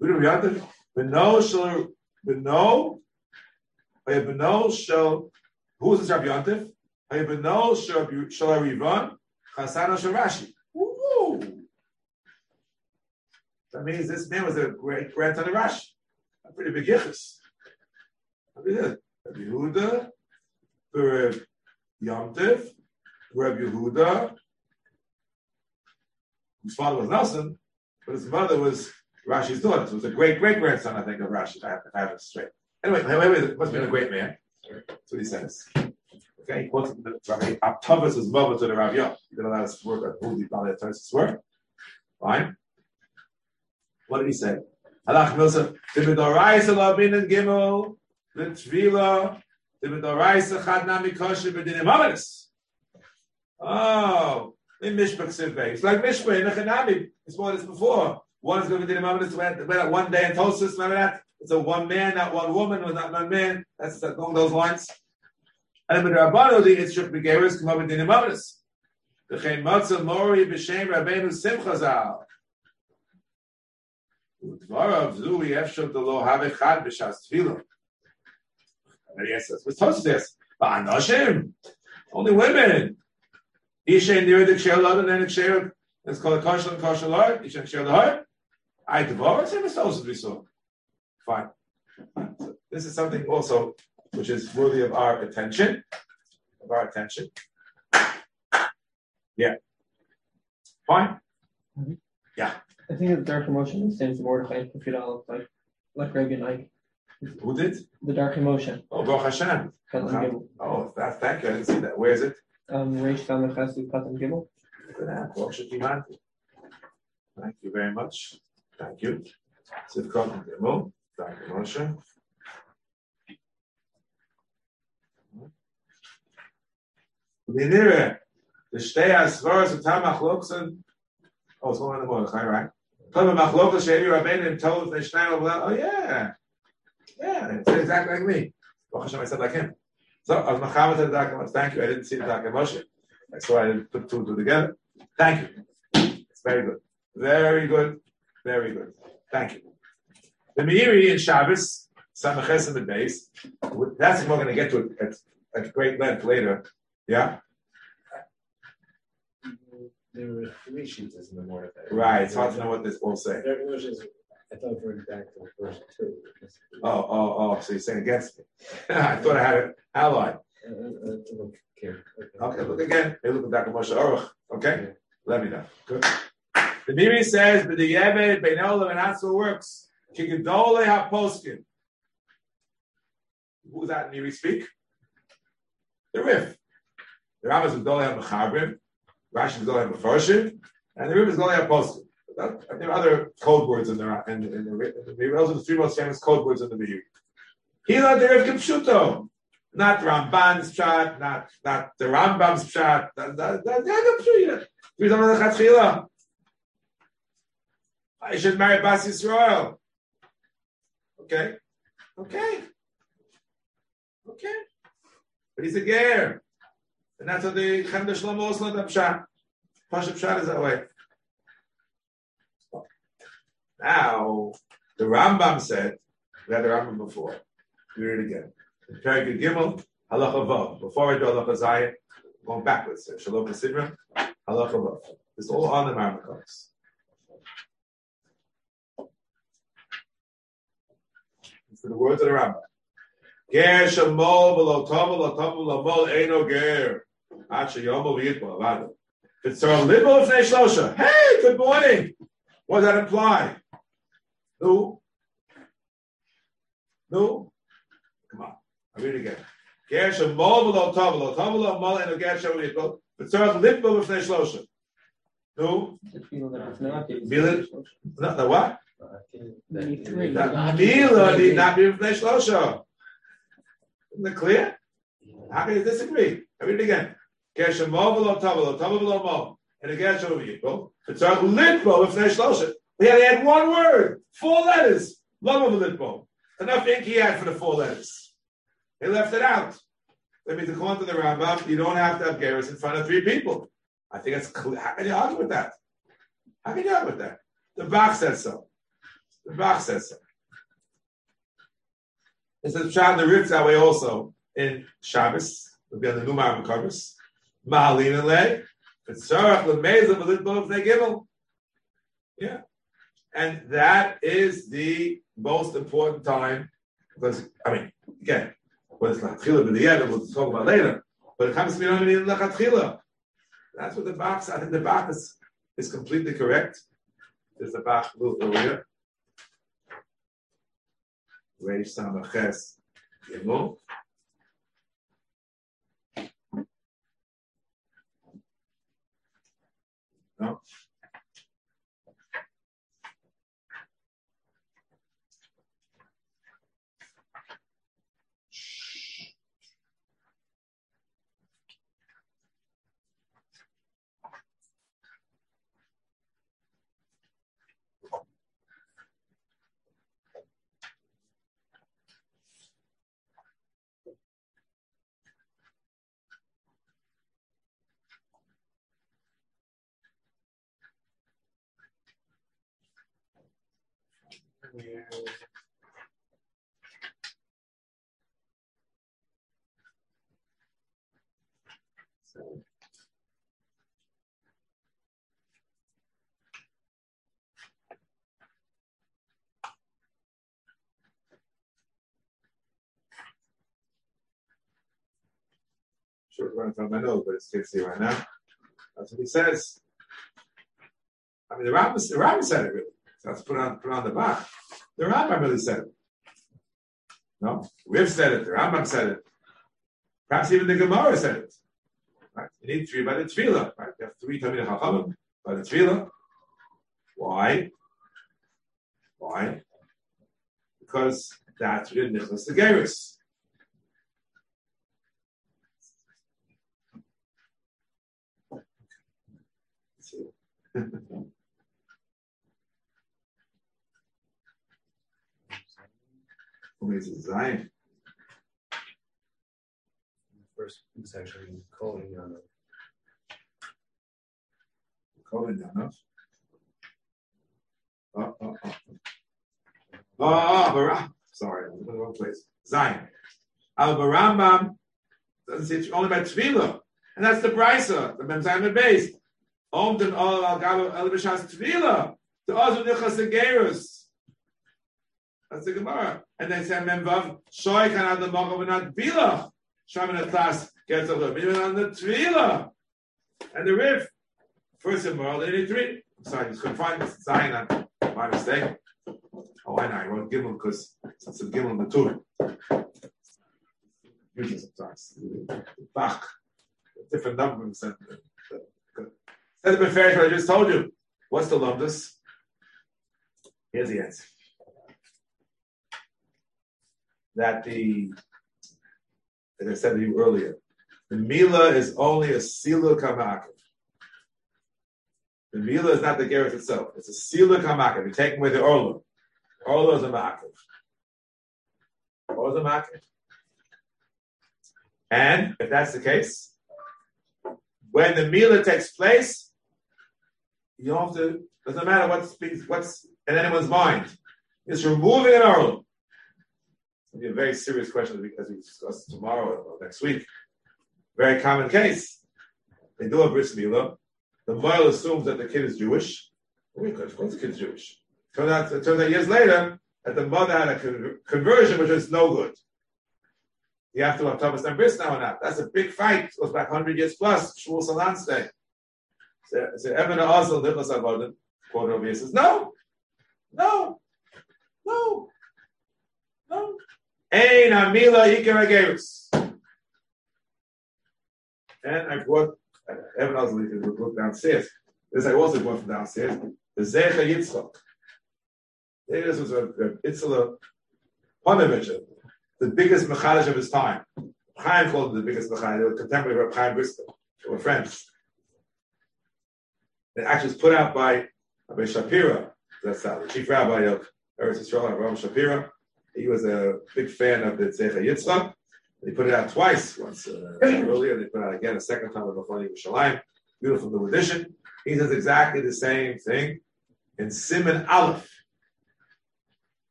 Beno shall, Beno, Beno shall, who is this Rabbi Yontif? Beno shall, shall Rivan, Chasana shall Rashi. That means this man was a great grandson of Rashi. A pretty big yichus. Rabbi Yehuda, Rabbi Yomtiv, Rabbi Yehuda, whose father was Nelson, but his mother was Rashi's daughter. So it was a great great grandson, I think, of Rashi, if I have, if have it straight. Anyway, anyway, it must have been a great man. That's what he says. Okay, he quotes the Rabbi Aptavas is mother to the Rabbi Yom. He did a lot of work Budi Bali Tarsis work. Fine. What did he say? Halach Milsa, Timidoraisa Labin and Gimel, Litvila, Timidoraisa Chadnami Kosher, Bedinim Amanis. Oh, in Mishpach. It's like Mishpach in Nechanami. It's more this before. One is going to be Bedinim Amanis, went one day in Tosus, remember that? It's a one man, not one woman, or not one man. That's along those lines. And with Rabbanu, the Yitzchak Begeris come up with. The Chen Matzah Mori B'Shem Rabbeinu Simcha Zal. Dvarav Zui Efshav Delo Have Chad B'Shas Tevilah. And he says, "What's Tosus this? Ba'anoshim, only women. Isha in the Lod and then. It's called a Kosher and Kosher Lord. Isha and Ksher Lod. I Dvarav Same as Tosus we saw. Fine. So this is something also which is worthy of our attention. Of our attention. Yeah. Fine. Mm-hmm. Yeah. I think the dark emotion stands for Mordechai if you don't like like Rabbi Nike. Who did? The dark emotion. Oh, Baruch Hashem. Oh, that, thank you. I didn't see that. Where is it? Um Reish Dam Chesed Katan Gimel. Baruch Hashem. Thank you very much. Thank you. Sivkot and Gimel. Thank you, Moshe. Linire, the Shtei Asvaras of Tamach Loksen. Oh, it's one of the Mordechai, right? Tama Machlokas Shevi Rabbeinu told the Shnei Oh, yeah. Yeah, it's exactly like me. Baruch Hashem, I said like him. So, I was Muhammad the Dr. Thank you. I didn't see the Dr. Moshe. I saw I didn't put two and two together. Thank you. It's very good. Very good. Very good. Thank you. The Meiri in Shabbos, Samaches in the base. That's what we're going to get to it at, at great length later. Yeah? There were three sheets in the morning. Right. It's hard to know what this will say. I thought we're back to the first two. Oh, oh, oh. So you're saying against me. (laughs) I thought I had it allied. Uh, uh, uh. Okay, look again. Hey, look back at Moshe Aruch. Okay? Let me know. Good. The Meiri says, but the Yeved, Beinolam, and that's works. Kikadole HaPoskin. Who's that Meiri speak? The Rif. The Rambam is Gdole HaMechabrim. Rashi is Gdole HaMefarshim. And the Rif is Gdole HaPoskin. There are other code words in the in, the- in the in the Those are the three most famous code words in the Meiri. Hila the Rif Kipshuto. Not Ramban's pshat, not not the Rambam's Chatchila. I should marry Bas Yisrael. Okay, okay, okay. But he's a ger, and that's what the Chem Shlomo also the pshat. Pasha pshat is that way. Now the Rambam said we had the Rambam before. Read it again. Perek Gimel, Halacha Vav. Before I do Halacha Zayin, going backwards. here. Shalom Sidra, Halacha Vav. It's all on the Marmakos. For the words of the Rambam. Ger shemol v'lo tov v'lo tov v'lo mol eino ger. Ad sheyomo v'yitbo avado. A libo of Shlosha. Hey, good morning. What does that imply? Who? Who? I read again. Ger shemol v'lo tov v'lo tov v'lo mol eino ger sheyomo v'yitbo. It's a Shlosha. Who? Bill- No, the what? Mila need not be B'nai Shlosha. Isn't it clear? How can you disagree? I read it again. Geshem mo v'lo tov v'lo tov v'lo mo. And a geshem of equal. It's a litbo B'nai Shlosha. We had to add one word. Four letters. Love of. Enough ink he had for the four letters. He left it out. That means according to the Rambam, you don't have to have Geras in front of three people. I think that's clear. How can you argue with that? How can you argue with that? The Bach says so. The Bach says so. It says Pshat the Ritz that way also in Shabbos. It'll be on the Numar of Shabbos. Mahalin and Lay. It's Sarach they Gimel. Yeah. And that is the most important time because, I mean, again, whether it's the end, we'll talk about later. But it comes to be only in Lachatchila. That's what the Bach, I think the Bach is, is completely correct. There's the Bach a little earlier. Reish Samaches Gimel. No. It's running from my nose, but it's can't see right now. That's what he says. I mean, the Rambam, the Rambam said it really. Let's put on put on the back. The Rambam really said it. No, we've said it. The Rambam said it. Perhaps even the Gemara said it. Right? You need three by the tevilah. Right? You have three Talmid Chachamim by the tevilah. Why? Why? Because that's what Nicholas the Geras. Who (laughs) (laughs) it? Zion. first section, colon, Yana. Colon Yana. Oh, oh, ah, oh. Ah. Oh, ah, oh, Baram. Sorry, I'm in the wrong place. Zion. Al Barambam doesn't say only about Tvila. And that's the Brisa, the Memzayim base. Omden all al Gabo El Bishas Tvila. The Ozu Nichas Gerus. That's the Gemara. And then say Memvav Shoy can add the Mochav and not Bila. Shaman at class gets a little bit on the Tvila. And the Rif. First in world, 83. I'm sorry, just couldn't find. Zion my mistake. Oh, I know. I wrote Gimel because it's a Gimel Matur. Usually sometimes. Bach. Different numbers. And, Instead of fair, what I just told you. What's the lumdus? Here's the answer. That the, as I said to you earlier, the Mila is only a Sila Kamakif. The Mila is not the Gareth itself. It's a Sila Kamakif. You take away the Orla. Orla is a Makif. Orla is a Makif. And if that's the case, when the Mila takes place, you don't have to, doesn't matter what's, what's in anyone's mind. It's removing an Orla. Be a very serious question as we discuss tomorrow or next week. Very common case. They do a bris milah. The male assumes that the kid is Jewish. Of course, the kid is Jewish. Turns out, it turns out years later that the mother had a con- conversion which was no good. You have to have Thomas and bris now or not. That's a big fight. It goes back 100 years plus. Shmuel Salant's day. So, so Evan Azal, Nicholas Avodim, quote over says, no, no, no, no. Ein Amila Ikar Agerus. And I brought Evan Osley to look downstairs. This I also brought from downstairs. The Zecher Yitzchok. This was a, a Itzela the biggest Mechadish of his time. Chaim called him the biggest Mechadish. They were contemporary of Chaim Brisker. They were friends. It actually was put out by Rabbi Shapira. That's the chief rabbi of Eretz Yisrael, Rabbi Shapira. He was a big fan of the Zecher Yitzchak. They put it out twice, once uh, earlier. They put it out again a second time with Mafani Yerushalayim. Beautiful new edition. He says exactly the same thing in Simon Aleph.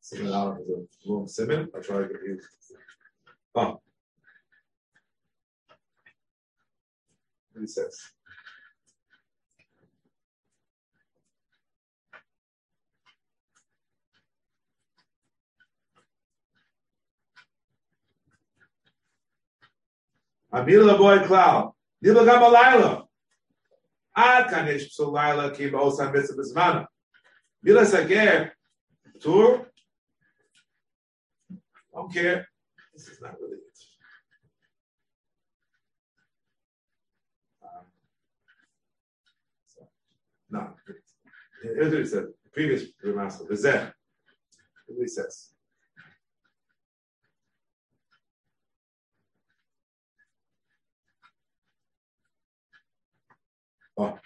Simon Aleph is a long Simon. I'll try to get you. Oh. What he says. Amila boy cloud. Nila gam alayla. Ad kanish psul layla ki ba'osan mitzvah b'zmana. Mila sager. Tur. Don't care. This is not really it. Um, no. Here's what he said. The previous master. The Zeh. What he says. Oh.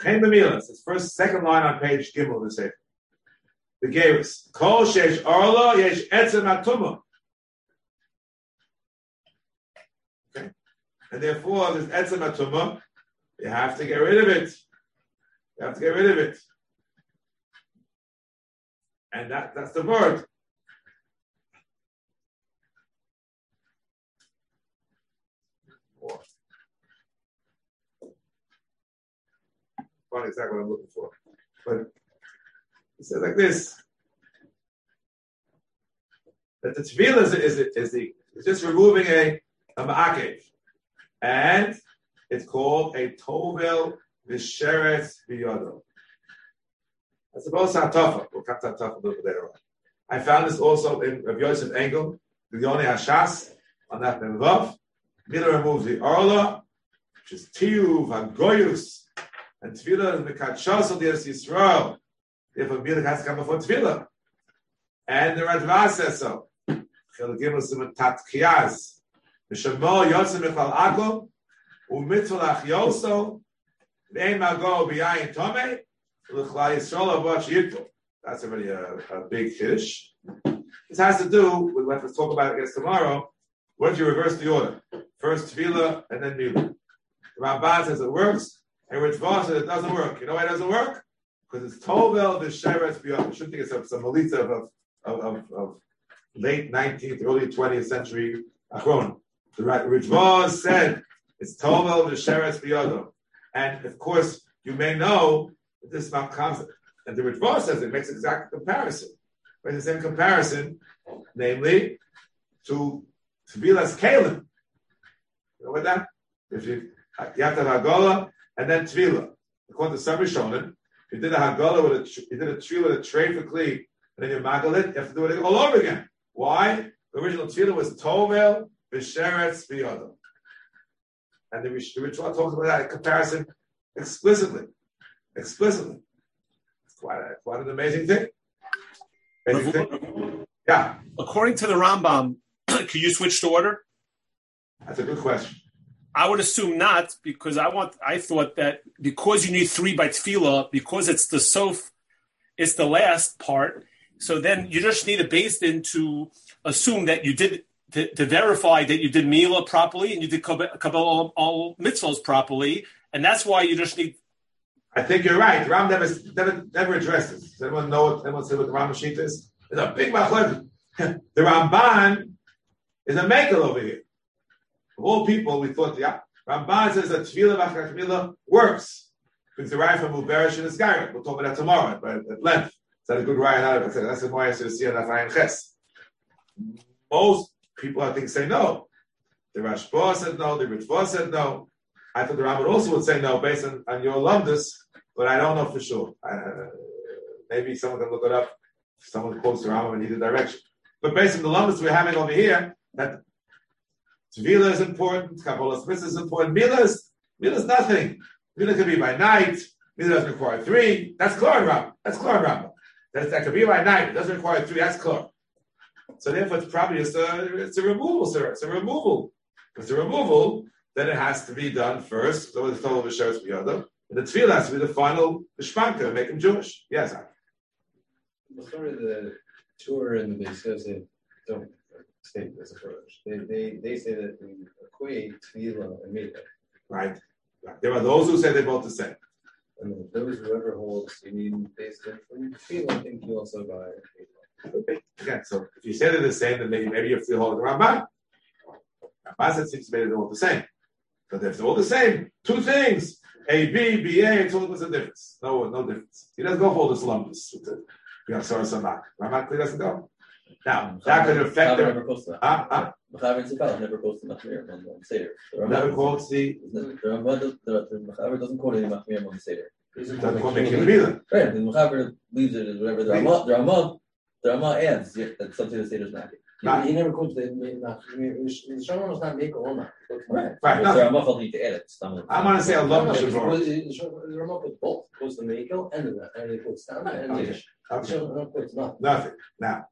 Chaim B'milas, it's first, second line on page Gimel, of the Sefer. The Gerus. Kol shesh arla yesh etzem atuma. Okay. And therefore, this etzem atuma, you have to get rid of it. You have to get rid of it. And that, that's the word. Find exactly what I'm looking for. But it says like this. That the tevilah is, is, is it's just removing a, a ma'akev. And it's called a tovel v'sheret v'yodo. I suppose hatafa. We'll cut that tough a little bit later on. I found this also in Rav Yosef Engel, the Yoni Hashas, on that Vav. Miller removes the Arla, which is Tiyuv, Hagoyus, and Tevilah is the Kachos of the Eretz Yisrael. Therefore, Miller has to come before Tevilah. And the Radva says so. Chel Gimel Simon Tat Kiyaz. V'shemo Yotzim Michal Akom, u'mitzvah Yoso, Ve'en mago b'yayin tome, l'chlal Yisrael avot sheyitpo. That's already a, a big fish. This has to do with what we'll talk about, guess, tomorrow. What if you reverse the order? First tevilah and then milah. The Ramban says it works, and Voss says it doesn't work. You know why it doesn't work? Because it's Tovel v'sheretz b'yom. I should think it's some, some melita of, of, of, of late 19th, early 20th century Achron. The Voss said it's Tovel v'sheretz b'yodom. And of course, you may know that this is Mount comes, and the Voss says it makes exact comparison. But the same comparison, namely, to Tevilas Kalim. You know what that? If you you have to have Hagolah and then Tvila. According to some Rishonim, you did a Hagolah with a you did a Tvila a tray for Kli, and then you magal it, you have to do it all over again. Why? The original Tvila was Tovel, Visheretz, Viyodom. And the, ritual talks about that comparison explicitly. Explicitly. It's quite, a, quite an amazing thing. Amazing thing. Yeah, According to the Rambam, (coughs) can you switch to order? that's a good question. I would assume not, because I want. I thought that because you need three by tevilah, because it's the sof, it's the last part. So then you just need a base in to assume that you did to, to verify that you did mila properly and you did kabbalah all, mitzvahs properly, and that's why you just need. I think you're right. Ram never, never, never addressed this. Does anyone know what, anyone say what the Ram sheet is? It's a big machlek. (laughs) the Ramban is a makel over here. Of all people, we thought yeah, Ramban says that Tvila Bachar Tvila works. It's derived from Uberish and Isgarim. We'll talk about that tomorrow but at length. Is that a good ride out of it? That's the more I see on Afayim Ches. Most people, I think, say no. The Rashba said no. The Ritva said no. I thought the Rambam also would say no based on, on your alumnus, but I don't know for sure. Uh, maybe someone can look it up. Someone quotes the Rambam in either direction. But based on the alumnus we're having over here, that Tvila is important, Kabbalah Smith is important. Mila is, Mila is nothing. Mila can be by night. Mila doesn't require three. That's Klor Ram. That's Klor Ram. That, that could be by night. It doesn't require three. That's Klor. So therefore, it's probably just a, it's a removal, sir. It's a removal. If it's a removal, then it has to be done first. So the it's told the Biyada. And the Tvila has to be the final Shpanka, make him Jewish. Yes. Before the tour and the they don't this approach. They, they, they say that we equate tevilah and milah. Right. right. There are those who say they're both the same. And those whoever holds you need on tefillah, I think you also buy tefillah. Again, so if you say they're the same, then maybe, maybe you have to hold the Ramban. Ramban said seems to be they're all the same. But if they're all the same, two things. A, B, B, A, it's all what's the difference. No, no difference. He doesn't go for all this lumbus with the Yasar Samak. Ramak clearly doesn't go. Now, that could affect Chaver their. never quotes that. Ah, ah, Chaver and Tzipal never quotes the Machmir on the Seder. The Rambam- never quotes the. The Rambam does- the the Mechaber doesn't quote any Machmir on the Seder. Doesn't quote the Kilim either. Right, the Mechaber leaves it as whatever the Rambam, the Rambam, the Rambam adds yeah, that something the Seder's not. Right. He, he never quotes the the Shlomo was not make or not. Right. Right, So no. Rambam felt need to add it. It's not- I want to say a No, no, because the Rambam puts both. Puts the Mekel and the and he puts down and the Okay. Okay. Shlomo puts nothing. Nothing. Now,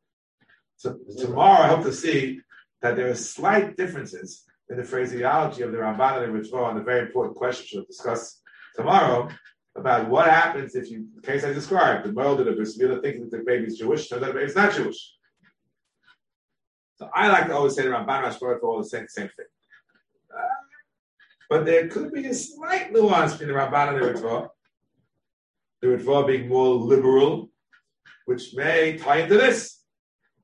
so tomorrow I hope to see that there are slight differences in the phraseology of the Ramban and the Ritva on the very important question we'll discuss tomorrow about what happens if you, the case I described, the mother of the bris milah thinking that the baby is Jewish, turns out the baby is not Jewish. So I like to always say the Ramban and Rashba are all the same, same thing. Uh, but there could be a slight nuance between the Ramban and the Ritva. The Ritva being more liberal, which may tie into this.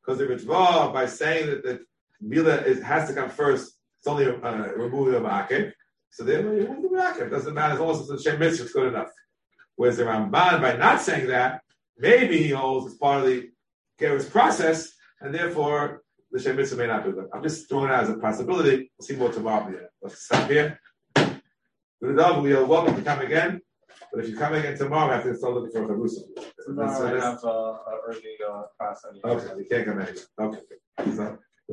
Because the Ritva, by saying that the Mila is, has to come first, it's only a uh, removing of Akib. So then remove the Akib. Doesn't matter as long as it's a Shem Mitzvah, it's good enough. Whereas the Ramban, by not saying that, maybe he holds it's part of the Gerus process, and therefore the Shem Mitzvah may not be that. I'm just throwing it out as a possibility. We'll see more tomorrow. Let's stop here. Good we are welcome to come again. But if you come again tomorrow, I have to start looking for a Jerusalem. Tomorrow I have uh, an early uh, class. To- Okay, you can't come anywhere. Okay. So,